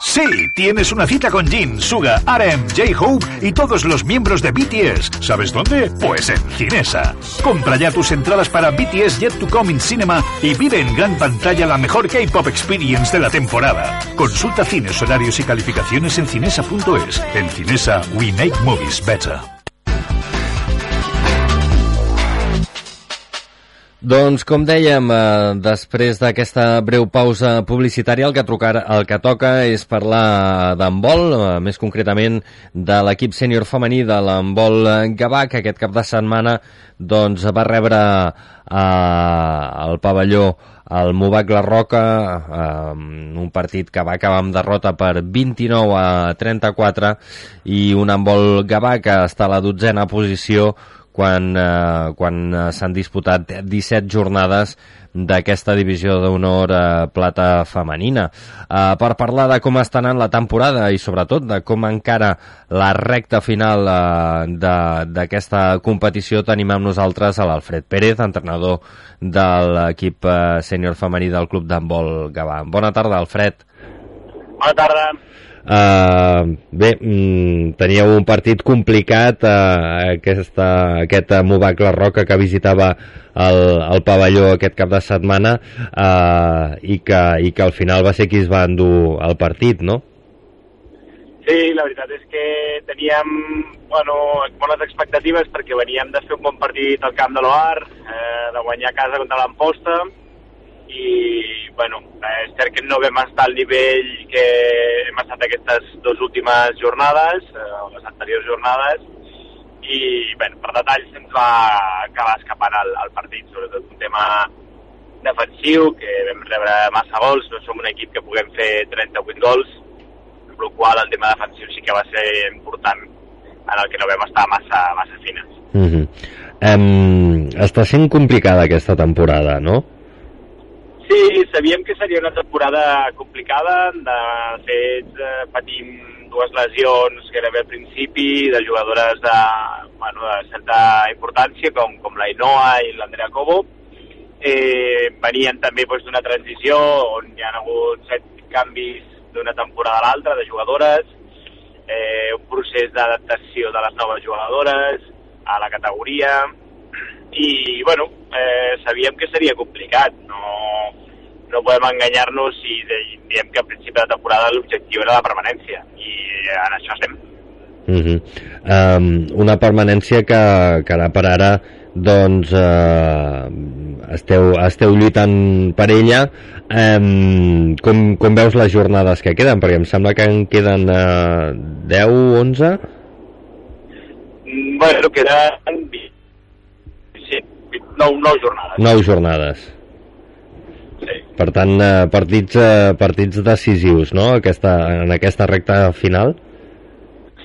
Sí, tienes una cita con Jin, Suga, RM, J-Hope y todos los miembros de BTS. ¿Sabes dónde? Pues en Cinesa. Compra ya tus entradas para BTS Yet to Come in Cinema y vive en gran pantalla la mejor K-pop experience de la temporada. Consulta cines, horarios y calificaciones en cinesa.es. En Cinesa, we make movies better. Doncs, com dèiem, eh, després d'aquesta breu pausa publicitària, el que, trucar, el que toca és parlar d'handbol, eh, més concretament de l'equip sènior femení de l'handbol Gavà, que aquest cap de setmana doncs, va rebre eh, al pavelló el Movac La Roca, eh, un partit que va acabar amb derrota per 29 a 34 i un handbol Gavà que està a la dotzena posició quan, eh, quan eh, s'han disputat 17 jornades d'aquesta divisió d'honor eh, plata femenina. Eh, per parlar de com està anant la temporada i sobretot de com encara la recta final eh, d'aquesta competició tenim amb nosaltres a l'Alfred Pérez, entrenador de l'equip eh, sènior femení del Club d'Handbol Gavà. Bona tarda, Alfred. Bona tarda. Uh, bé, mm, teníeu un partit complicat uh, aquesta, aquest uh, Movac La Roca que visitava el, el pavelló aquest cap de setmana uh, i, que, i que al final va ser qui es va endur el partit, no? Sí, la veritat és que teníem bueno, bones expectatives perquè veníem de fer un bon partit al camp de l'Oar, eh, de guanyar a casa contra l'Amposta, i bueno, és cert que no vam estar al nivell que hem estat aquestes dues últimes jornades, eh, les anteriors jornades, i bueno, per detalls se'ns va acabar escapant el, el partit, sobretot un tema defensiu, que vam rebre massa gols, no som un equip que puguem fer 38 gols, amb la qual el tema defensiu sí que va ser important en el que no vam estar massa, massa fines. Uh -huh. um, està sent complicada aquesta temporada, no? Sí, sabíem que seria una temporada complicada, de fet eh, patim dues lesions gairebé al principi, de jugadores de, bueno, de certa importància, com, com la Inoa i l'Andrea Cobo. Eh, venien també doncs, d'una transició on hi ha hagut set canvis d'una temporada a l'altra, de jugadores, eh, un procés d'adaptació de les noves jugadores a la categoria, i bueno, eh, sabíem que seria complicat, no, no podem enganyar-nos si diem que a principi de temporada l'objectiu era la permanència i en això estem. Uh -huh. um, una permanència que, que ara per ara doncs eh, esteu, esteu lluitant per ella eh, com, com veus les jornades que queden? perquè em sembla que en queden eh, 10, 11 mm, bueno, queden 20 nou, nou jornades. Nou jornades. Sí. Per tant, eh, partits, eh, partits decisius, no?, aquesta, en aquesta recta final?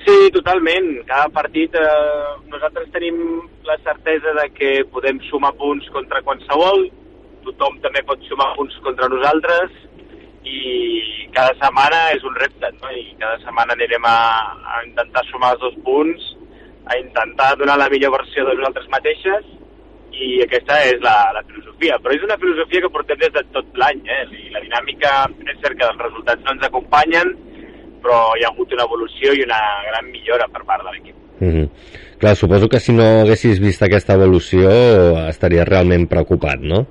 Sí, totalment. Cada partit eh, nosaltres tenim la certesa de que podem sumar punts contra qualsevol, tothom també pot sumar punts contra nosaltres, i cada setmana és un repte, no? i cada setmana anirem a, a intentar sumar els dos punts, a intentar donar la millor versió de nosaltres mateixes i aquesta és la, la filosofia. Però és una filosofia que portem des de tot l'any, eh? I la dinàmica és cert que els resultats no ens acompanyen, però hi ha hagut una evolució i una gran millora per part de l'equip. Mm -hmm. Clar, suposo que si no haguessis vist aquesta evolució estaries realment preocupat, no?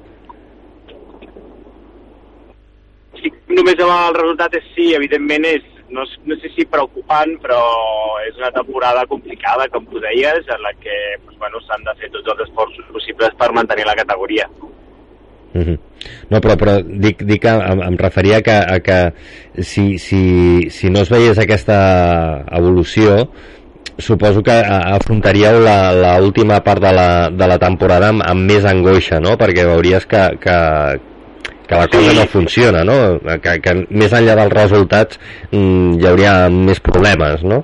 Sí, només amb el resultat és sí, evidentment és, no, no sé si preocupant, però és una temporada complicada, com tu deies, en la que doncs, bueno, s'han de fer tots els esforços possibles per mantenir la categoria. Mm -hmm. No, però, però dic, dic que em, em referia que, a que si, si, si no es veiés aquesta evolució, suposo que afrontaríeu la última part de la, de la temporada amb, amb més angoixa, no? Perquè veuries que, que, que la cosa sí. no funciona, no? Que, que més enllà dels resultats mm, hi hauria més problemes, no?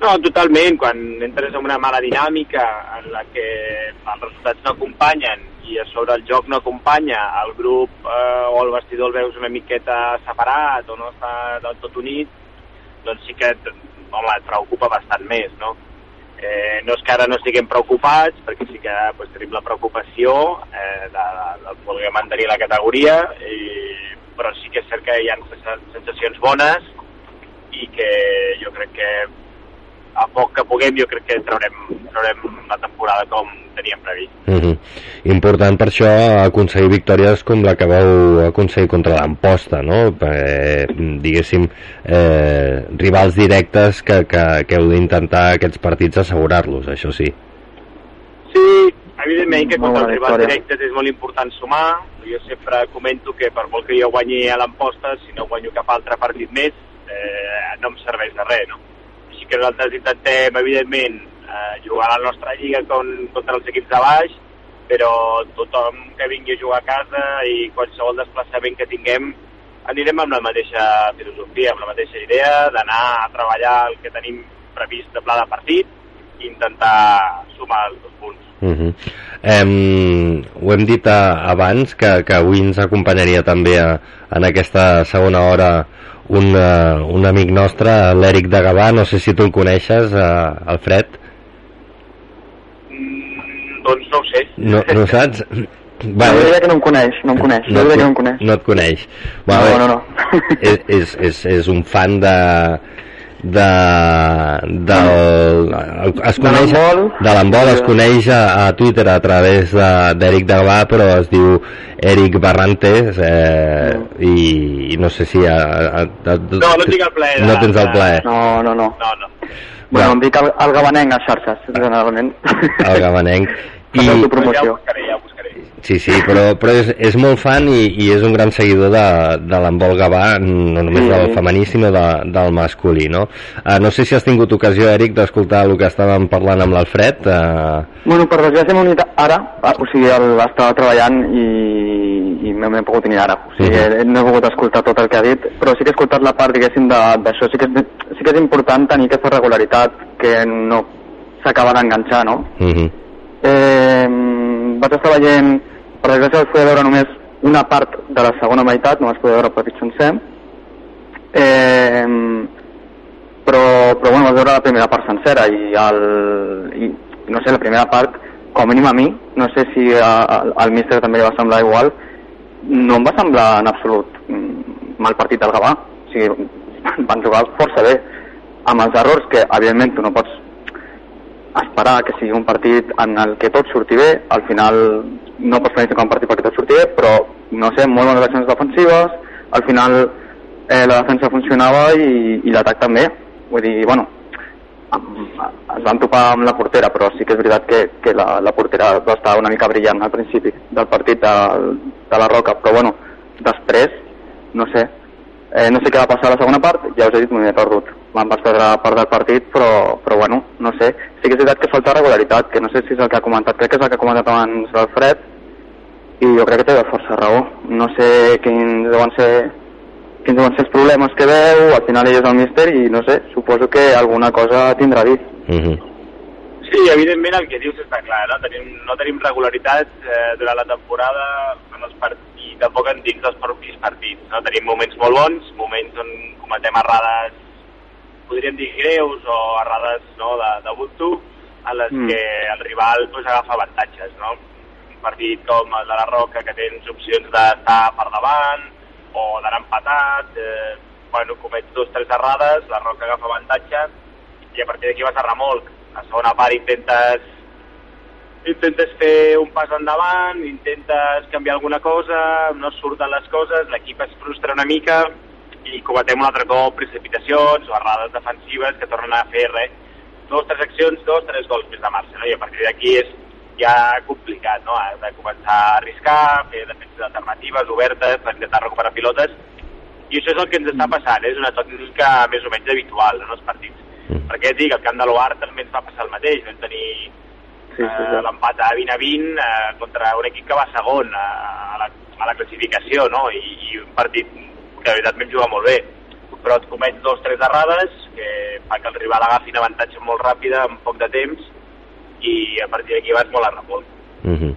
No, totalment. Quan entres en una mala dinàmica en la que els resultats no acompanyen i a sobre el joc no acompanya, el grup eh, o el vestidor el veus una miqueta separat o no està del tot unit, doncs sí que home, et preocupa bastant més, no? Eh, no és que ara no estiguem preocupats, perquè sí que pues, tenim la preocupació eh, de, de, poder mantenir la categoria, i, però sí que és cert que hi ha sensacions bones i que jo crec que a poc que puguem jo crec que traurem, traurem la temporada com teníem previst. Mm -hmm. Important per això aconseguir victòries com la que vau aconseguir contra l'Amposta, no? Eh, diguéssim, eh, rivals directes que, que, que heu d'intentar aquests partits assegurar-los, això sí. Sí, evidentment que contra els rivals directes és molt important sumar. Jo sempre comento que per molt que jo guanyi a l'Amposta, si no guanyo cap altre partit més, eh, no em serveix de res, no? Que nosaltres intentem, evidentment, eh, jugar a la nostra lliga con, contra els equips de baix, però tothom que vingui a jugar a casa i qualsevol desplaçament que tinguem anirem amb la mateixa filosofia, amb la mateixa idea d'anar a treballar el que tenim previst de pla de partit i intentar sumar els dos punts. Uh -huh. um, ho hem dit a, abans que, que avui ens acompanyaria també a, en aquesta segona hora un, uh, un amic nostre, l'Eric de Gavà, no sé si tu el coneixes, uh, Alfred. Mm, doncs no ho sé. No, no [LAUGHS] saps? Va, no, jo que no em coneix, no em coneix, no, que no em coneix. No et coneix. Va, no, no, no. [LAUGHS] És, és, és, és un fan de, de, del, es coneix, de l'embol es coneix a, a Twitter a través d'Eric de, Gavà però es diu Eric Barrantes eh, no. i, i no sé si a, a, a, no, no tinc el plaer no tens el plaer no, no, no, no, no. Bueno, em dic el, el gabanenc a xarxes, generalment. El gabanenc. [LAUGHS] I... promoció. Ja buscaré, ja buscaré. Sí, sí, però, però és, és molt fan i, i és un gran seguidor de, de l'embol Gavà, no només sí. del femení, sinó de, del masculí, no? Uh, no sé si has tingut ocasió, Eric, d'escoltar el que estàvem parlant amb l'Alfred. Uh... Bueno, per desgràcia m'he unit ara, o sigui, el, estava treballant i, i m'he pogut unir ara. O sigui, uh -huh. no he pogut escoltar tot el que ha dit, però sí que he escoltat la part, diguéssim, d'això. Sí, que és, sí que és important tenir aquesta regularitat, que no s'acaba d'enganxar, no? Uh -huh. eh, vaig estar veient per desgràcia vaig poder veure només una part de la segona meitat, no vaig poder veure el partit sencer. Eh, però, però bueno, vaig veure la primera part sencera i, el, i no sé, la primera part, com a mínim a mi, no sé si al míster també li va semblar igual, no em va semblar en absolut mal partit del Gavà. O sigui, [LAUGHS] van jugar força bé, amb els errors que, evidentment, tu no pots esperar que sigui un partit en el que tot surti bé, al final no pots planificar un partit perquè tot surti bé, però, no sé, molt bones accions defensives, al final eh, la defensa funcionava i, i l'atac també, vull dir, bueno, es van topar amb la portera, però sí que és veritat que, que la, la portera va estar una mica brillant al principi del partit de, de la Roca, però bueno, després, no sé, eh, no sé què va passar a la segona part, ja us he dit, m'he perdut. Van vas perdre part del partit, però, però bueno, no sé. Sí que és veritat que falta regularitat, que no sé si és el que ha comentat, crec que és el que ha comentat abans l'Alfred, i jo crec que té força raó. No sé quins deuen ser quins deuen ser els problemes que veu, al final ell és el míster i no sé, suposo que alguna cosa tindrà a dir. Uh -huh. Sí, evidentment el que dius està clar, no tenim, no tenim regularitat eh, durant la temporada en els partits i tampoc en dins dels propis partits. No? Tenim moments molt bons, moments on cometem errades, podríem dir greus o errades no, de, de buntu, en les mm. que el rival pues, agafa avantatges. No? Un partit com el de la Roca, que tens opcions d'estar per davant, o d'anar empatat, eh, bueno, comets dos tres errades, la Roca agafa avantatge i a partir d'aquí vas a remolc. A segona part intentes intentes fer un pas endavant, intentes canviar alguna cosa, no surten les coses, l'equip es frustra una mica i cometem un altre cop precipitacions o errades defensives que tornen a fer res. Dos, tres accions, dos, tres gols més de marxa, no? i a partir d'aquí és ja complicat, no? Has de començar a arriscar, fer defenses alternatives, obertes, per intentar recuperar pilotes, i això és el que ens està passant, eh? és una tècnica més o menys habitual en els partits. Mm. Perquè dic, al camp de l'Oar també ens va passar el mateix, vam tenir sí, sí, sí. Eh, l'empat a 20 a 20 eh, contra un equip que va segon a, a, la, a la classificació, no? I, i un partit que de veritat vam jugar molt bé però et comets dos tres errades que fa que el rival agafi un avantatge molt ràpid en poc de temps i a partir d'aquí vas molt a remolc. Uh -huh.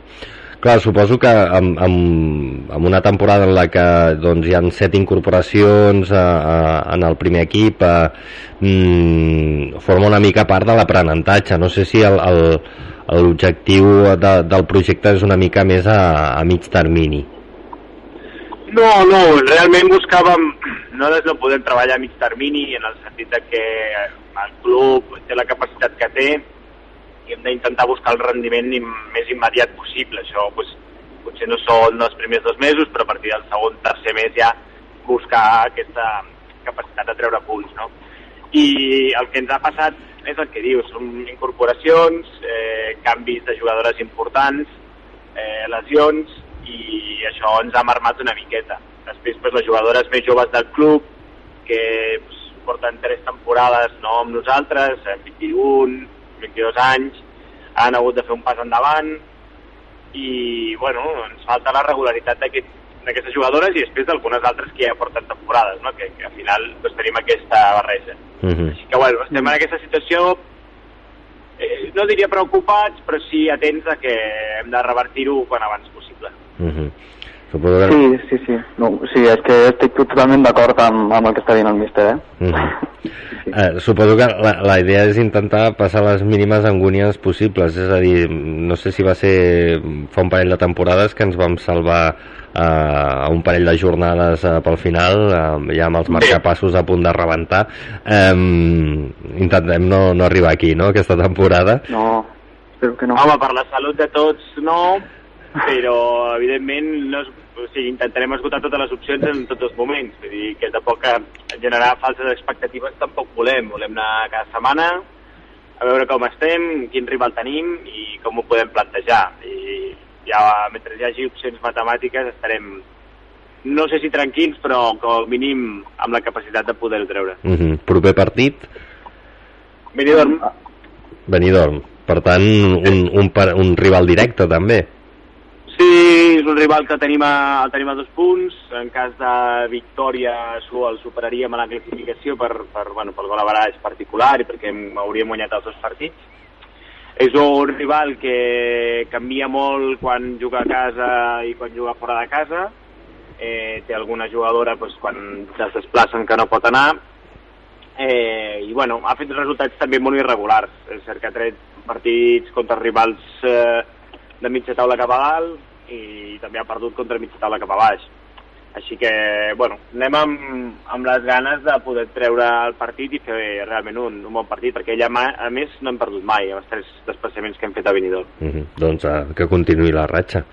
Clar, suposo que amb, amb, amb una temporada en la que doncs, hi han set incorporacions a, a, en el primer equip a, mm, forma una mica part de l'aprenentatge. No sé si l'objectiu de, del projecte és una mica més a, a mig termini. No, no, realment buscàvem, nosaltres no podem treballar a mig termini en el sentit de que el club té la capacitat que té, i hem d'intentar buscar el rendiment més immediat possible. Això pues, potser no són els primers dos mesos, però a partir del segon, tercer mes ja buscar aquesta capacitat de treure punts. No? I el que ens ha passat és el que dius, són incorporacions, eh, canvis de jugadores importants, eh, lesions, i això ens ha marmat una miqueta. Després, pues, les jugadores més joves del club, que pues, porten tres temporades no, amb nosaltres, 21, 22 anys, han hagut de fer un pas endavant i, bueno, ens falta la regularitat d'aquestes jugadores i després d'algunes altres que ja porten temporades, no? que, que al final doncs, tenim aquesta barreja. Uh mhm. -huh. Així que, bueno, estem en aquesta situació eh, no diria preocupats, però sí atents a que hem de revertir-ho quan abans possible. Uh mhm. -huh. Suposo que... Sí, sí, sí. No, sí, és que estic totalment d'acord amb, amb el que està dient el míster, eh? Mm -hmm. sí, eh suposo que la, la idea és intentar passar les mínimes angúnies possibles, és a dir, no sé si va ser fa un parell de temporades que ens vam salvar eh, a un parell de jornades eh, pel final, eh, ja amb els marcapassos a punt de rebentar. Eh, intentem no, no arribar aquí, no?, aquesta temporada. No, espero que no. Home, per la salut de tots, no, però evidentment no és, o sigui, intentarem esgotar totes les opcions en tots els moments vull dir que tampoc generar falses expectatives tampoc volem, volem anar cada setmana a veure com estem, quin rival tenim i com ho podem plantejar i ja mentre hi hagi opcions matemàtiques estarem no sé si tranquils però com a mínim amb la capacitat de poder-ho treure uh -huh. Proper partit? Benidorm Benidorm, per tant un, un, un rival directe també Sí, és un rival que tenim a, el tenim a dos punts. En cas de victòria el superaríem a la classificació per, per, bueno, per gol a particular i perquè hauríem guanyat els dos partits. És un rival que canvia molt quan juga a casa i quan juga fora de casa. Eh, té alguna jugadora pues, quan es desplacen que no pot anar. Eh, I bueno, ha fet resultats també molt irregulars. És cert que ha tret partits contra rivals eh, de mitja taula cap a dalt, i també ha perdut contra mitja taula cap a baix. Així que, bueno, anem amb, amb les ganes de poder treure el partit i fer realment un, un bon partit, perquè ja, ma- a més, no hem perdut mai els tres desplaçaments que hem fet a Benidorm. Mm -hmm. Doncs uh, que continuï la ratxa.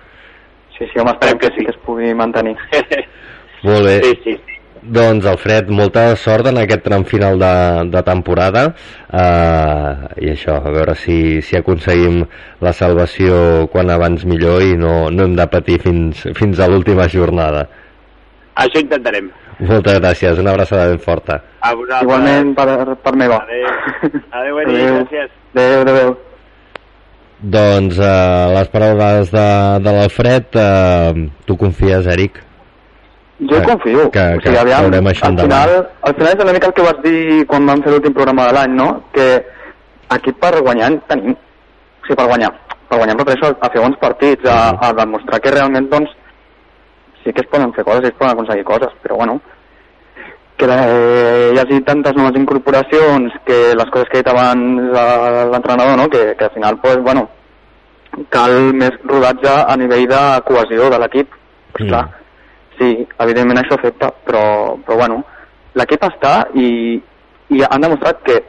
Sí, sí, home, esperem que sí que es pugui mantenir. [LAUGHS] Molt bé. Sí, sí, sí. Doncs, Alfred, molta sort en aquest tram final de, de temporada uh, i això, a veure si, si aconseguim la salvació quan abans millor i no, no hem de patir fins, fins a l'última jornada. Això intentarem. Moltes gràcies, una abraçada ben forta. A vosaltres. Igualment per, per meva. Adéu. Adéu, Eri, Adéu. gràcies. Adéu, adéu. Doncs uh, les paraules de, de l'Alfred, uh, tu confies, Eric? Jo Que- confio. que- o sigui, que aviam, veurem això al endavant. final, al final és una mica el que vas dir quan vam fer l'últim programa de l'any, no? Que aquí per guanyar en tenim. O sigui, per guanyar. Per guanyar em refereixo a, a fer bons partits, a, a demostrar que realment, doncs, sí que es poden fer coses i es poden aconseguir coses, però bueno, que eh, hi hagi tantes noves incorporacions, que les coses que ha dit abans l'entrenador, no? que, que al final, pues, bueno, cal més rodatge a nivell de cohesió de l'equip. Pues, Mm. clar, sí, evidentment això afecta, però, però bueno, l'equip està i, i han demostrat que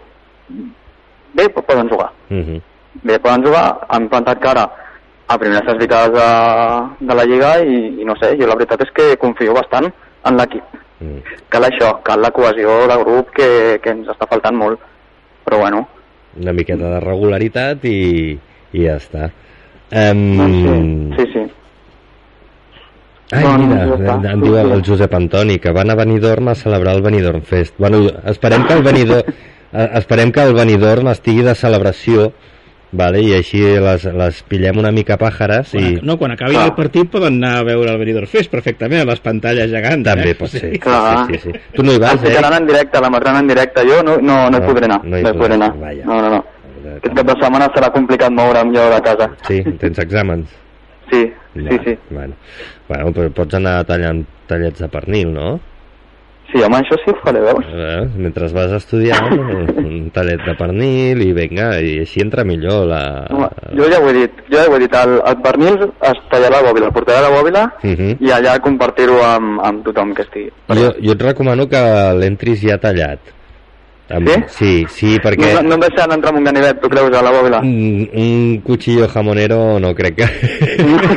bé poden jugar. Mm -hmm. Bé, poden jugar, han plantat cara a primeres classificades de, de la Lliga i, i no sé, jo la veritat és que confio bastant en l'equip. Mm. Cal això, cal la cohesió de grup que, que ens està faltant molt. Però bueno, Una miqueta de regularitat i, i ja està. Um, sí, sí, sí. Ai, Doncs mira, ja em diu el Josep Antoni que van a Benidorm a celebrar el Benidorm Fest. Bueno, esperem que el Benidorm, [LAUGHS] eh, esperem que el Benidorm estigui de celebració, vale? i així les, les pillem una mica pàjares i... Quan, no, quan acabi el partit poden anar a veure el Benidorm Fest perfectament, a les pantalles gegants. També eh? pot ser. Clar. Sí, sí, sí. Tu no hi vas, eh? ficaran en directe, l'emetran en directe. Jo no, no, no, No, hi podré anar. no hi No, hi podré anar. vaja. No, no, no. Aquest cap de setmana serà complicat moure'm jo de casa. Sí, tens exàmens. Sí, sí, sí. Bueno, bueno però pots anar tallant tallets de pernil, no? Sí, home, això sí ho faré, veus? Eh, mentre vas estudiar, [LAUGHS] un tallet de pernil i vinga, i així entra millor la... Home, jo ja ho he dit, jo ja ho he dit, el, el pernil es tallarà la bòbila, el portarà a la bòbila Uh -huh. i allà compartir-ho amb, amb tothom que estigui. Jo, jo et recomano que l'entris ja tallat. Amb, Sí? Sí, sí, perquè... No, no em deixaran entrar amb un ganivet, tu creus, a la bòbila? Un, un cuchillo jamonero no crec que,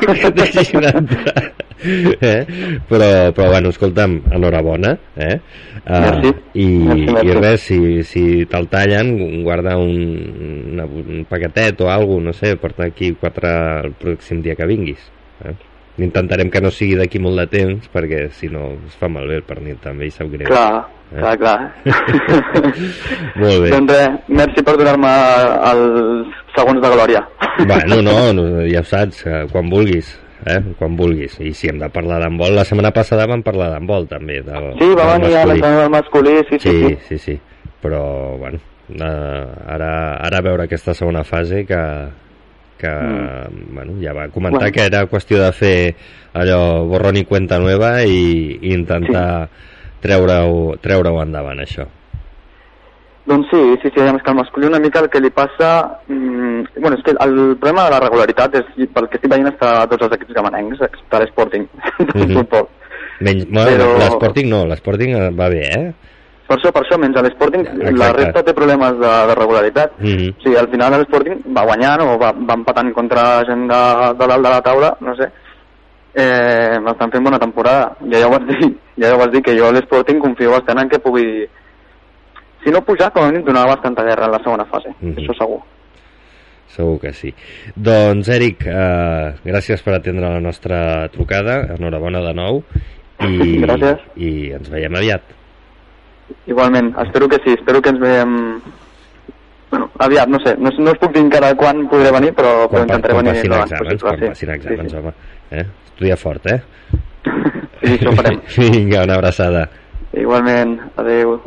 que [LAUGHS] deixin entrar. Eh? Però, però bueno, escolta'm, enhorabona. Eh? Uh, Merci. I, Merci, merci. I res, si, si te'l tallen, guarda un, una, un paquetet o alguna cosa, no sé, porta aquí quatre el pròxim dia que vinguis. Eh? Intentarem que no sigui d'aquí molt de temps, perquè si no es fa malbé el pernil també i sap greu. Clar, Eh? clar, clar. [LAUGHS] Molt bé. doncs res, merci per donar-me els segons de glòria. Bueno, no, [LAUGHS] no, ja ho saps, eh, quan vulguis, eh? quan vulguis. I si hem de parlar d'handbol, la setmana passada vam parlar d'handbol també. Del, Sí, va venir a masculí. l'entrenador masculí, sí, sí, sí, sí. sí, sí. Però, bueno, eh, ara, ara a veure aquesta segona fase que, que mm. bueno, ja va comentar Bueno. que era qüestió de fer allò borrón i cuenta nueva i, i intentar treure-ho treure endavant, això. Doncs sí, sí, sí, és que al masculí una mica el que li passa... Mm, bueno, és que el problema de la regularitat és, pel que estic veient, està a tots els equips gamanencs, excepte l'Sporting, [LAUGHS] del Mhm. futbol. Menys, bueno, Però- L'Sporting no, l'Sporting va bé, eh? Per això, per això, menys a l'Sporting, la resta té problemes de, de regularitat. Mm -hmm. O sigui, al final l'Sporting va guanyant o va, va empatant contra gent de, de dalt de la taula, no sé. Eh, estan fent bona temporada. Ja, ja ho vas dir, ja, ja ho vas dir que jo a l'Sporting confio bastant en que pugui... Si no pujar, com a mínim donar bastanta guerra en la segona fase, Mhm. això segur. Segur que sí. Doncs, Eric, eh, gràcies per atendre la nostra trucada. Enhorabona de nou. I, [LAUGHS] Gràcies. I ens veiem aviat. Igualment, espero que sí, espero que ens veiem... Bueno, aviat, no sé, no, no us puc dir encara quan podré venir, però, però Quan, pa- intentaré quan venir passin lo abans exàmens, possible, quan sí. passin exàmens, sí, home. Eh? Estudia fort, eh? [LAUGHS] Sí, això ho farem. [LAUGHS] Vinga, una abraçada. sí. Igualment, adeu.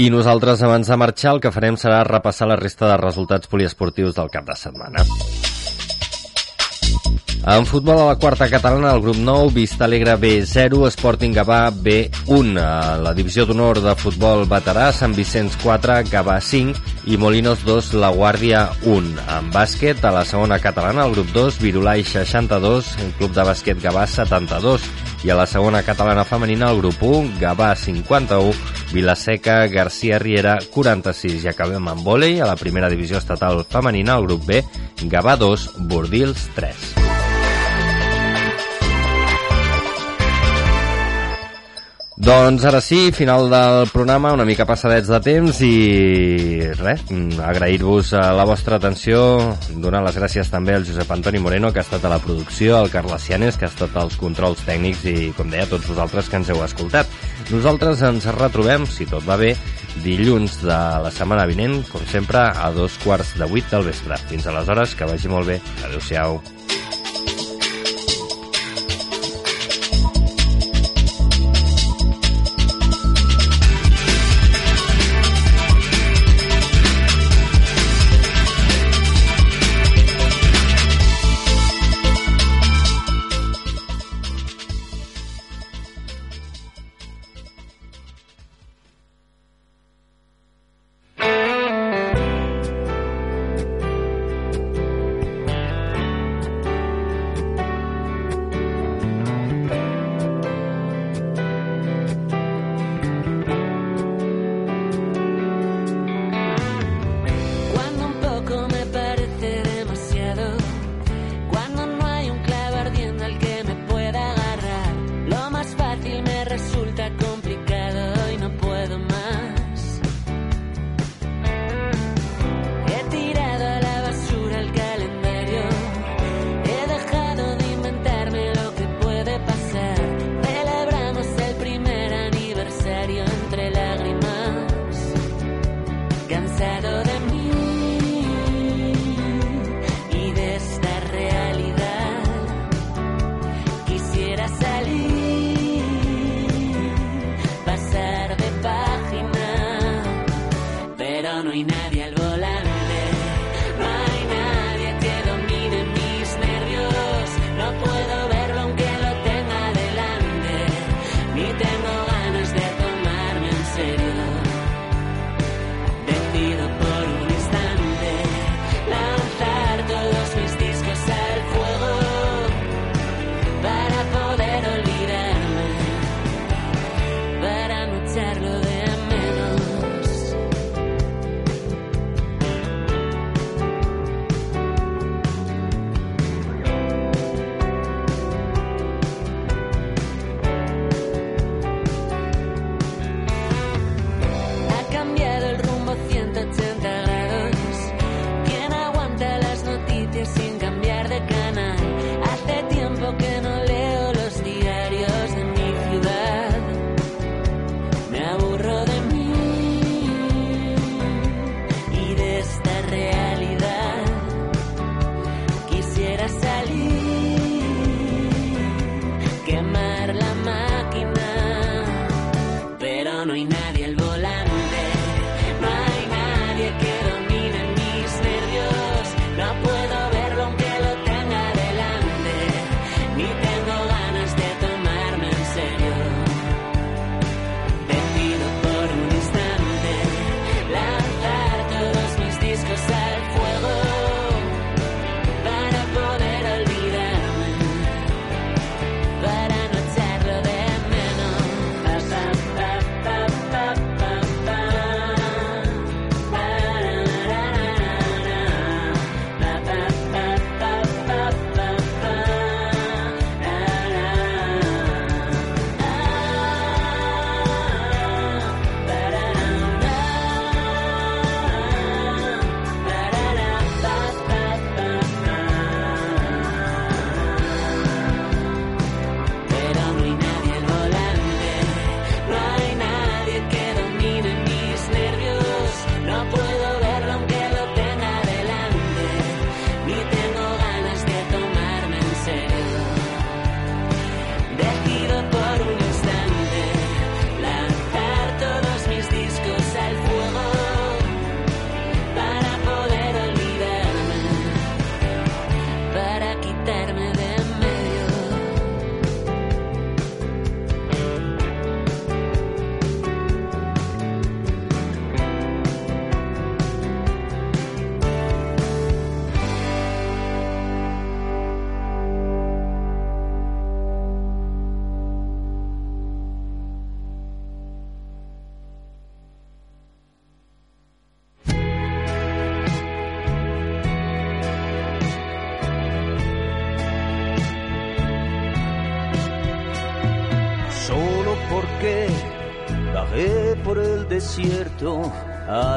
I nosaltres, abans de marxar, el que farem serà repassar la resta de resultats poliesportius del cap de setmana. En futbol a la quarta catalana, el grup 9, Vista Alegre B0, Sporting Gavà B1. A la divisió d'honor de futbol veterà, Sant Vicenç 4, Gavà 5 i Molinos 2, La Guàrdia 1. En bàsquet, a la segona catalana, el grup 2, Virulai 62, el club de bàsquet Gavà 72 i a la segona catalana femenina, el grup 1, Gavà 51, Vilaseca, García Riera 46. I acabem amb vòlei, a la primera divisió estatal femenina, el grup B, Gavà 2, Bordils 3. Doncs ara sí, final del programa, una mica passadets de temps i res, agrair-vos eh, la vostra atenció, donar les gràcies també al Josep Antoni Moreno, que ha estat a la producció, al Carles Cianes, que ha estat als controls tècnics i, com deia, tots vosaltres que ens heu escoltat. Nosaltres ens retrobem, si tot va bé, dilluns de la setmana vinent, com sempre, a dos quarts de vuit del vespre. Fins aleshores, que vagi molt bé. Adéu-siau.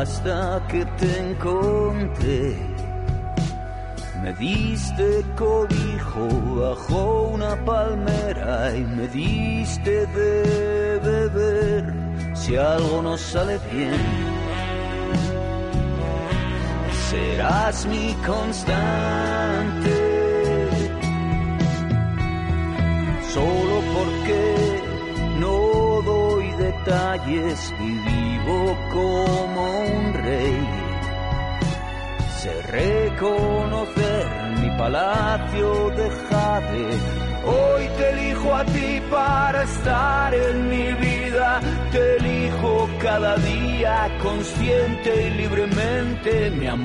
Hasta que te encontré. Me diste cobijo bajo una palmera y me diste de beber si algo no sale bien. Serás mi constante. Detalles y vivo como un rey. Sé reconocer mi palacio de jade. Hoy te elijo a ti para estar en mi vida. Te elijo cada día consciente y libremente, mi amor.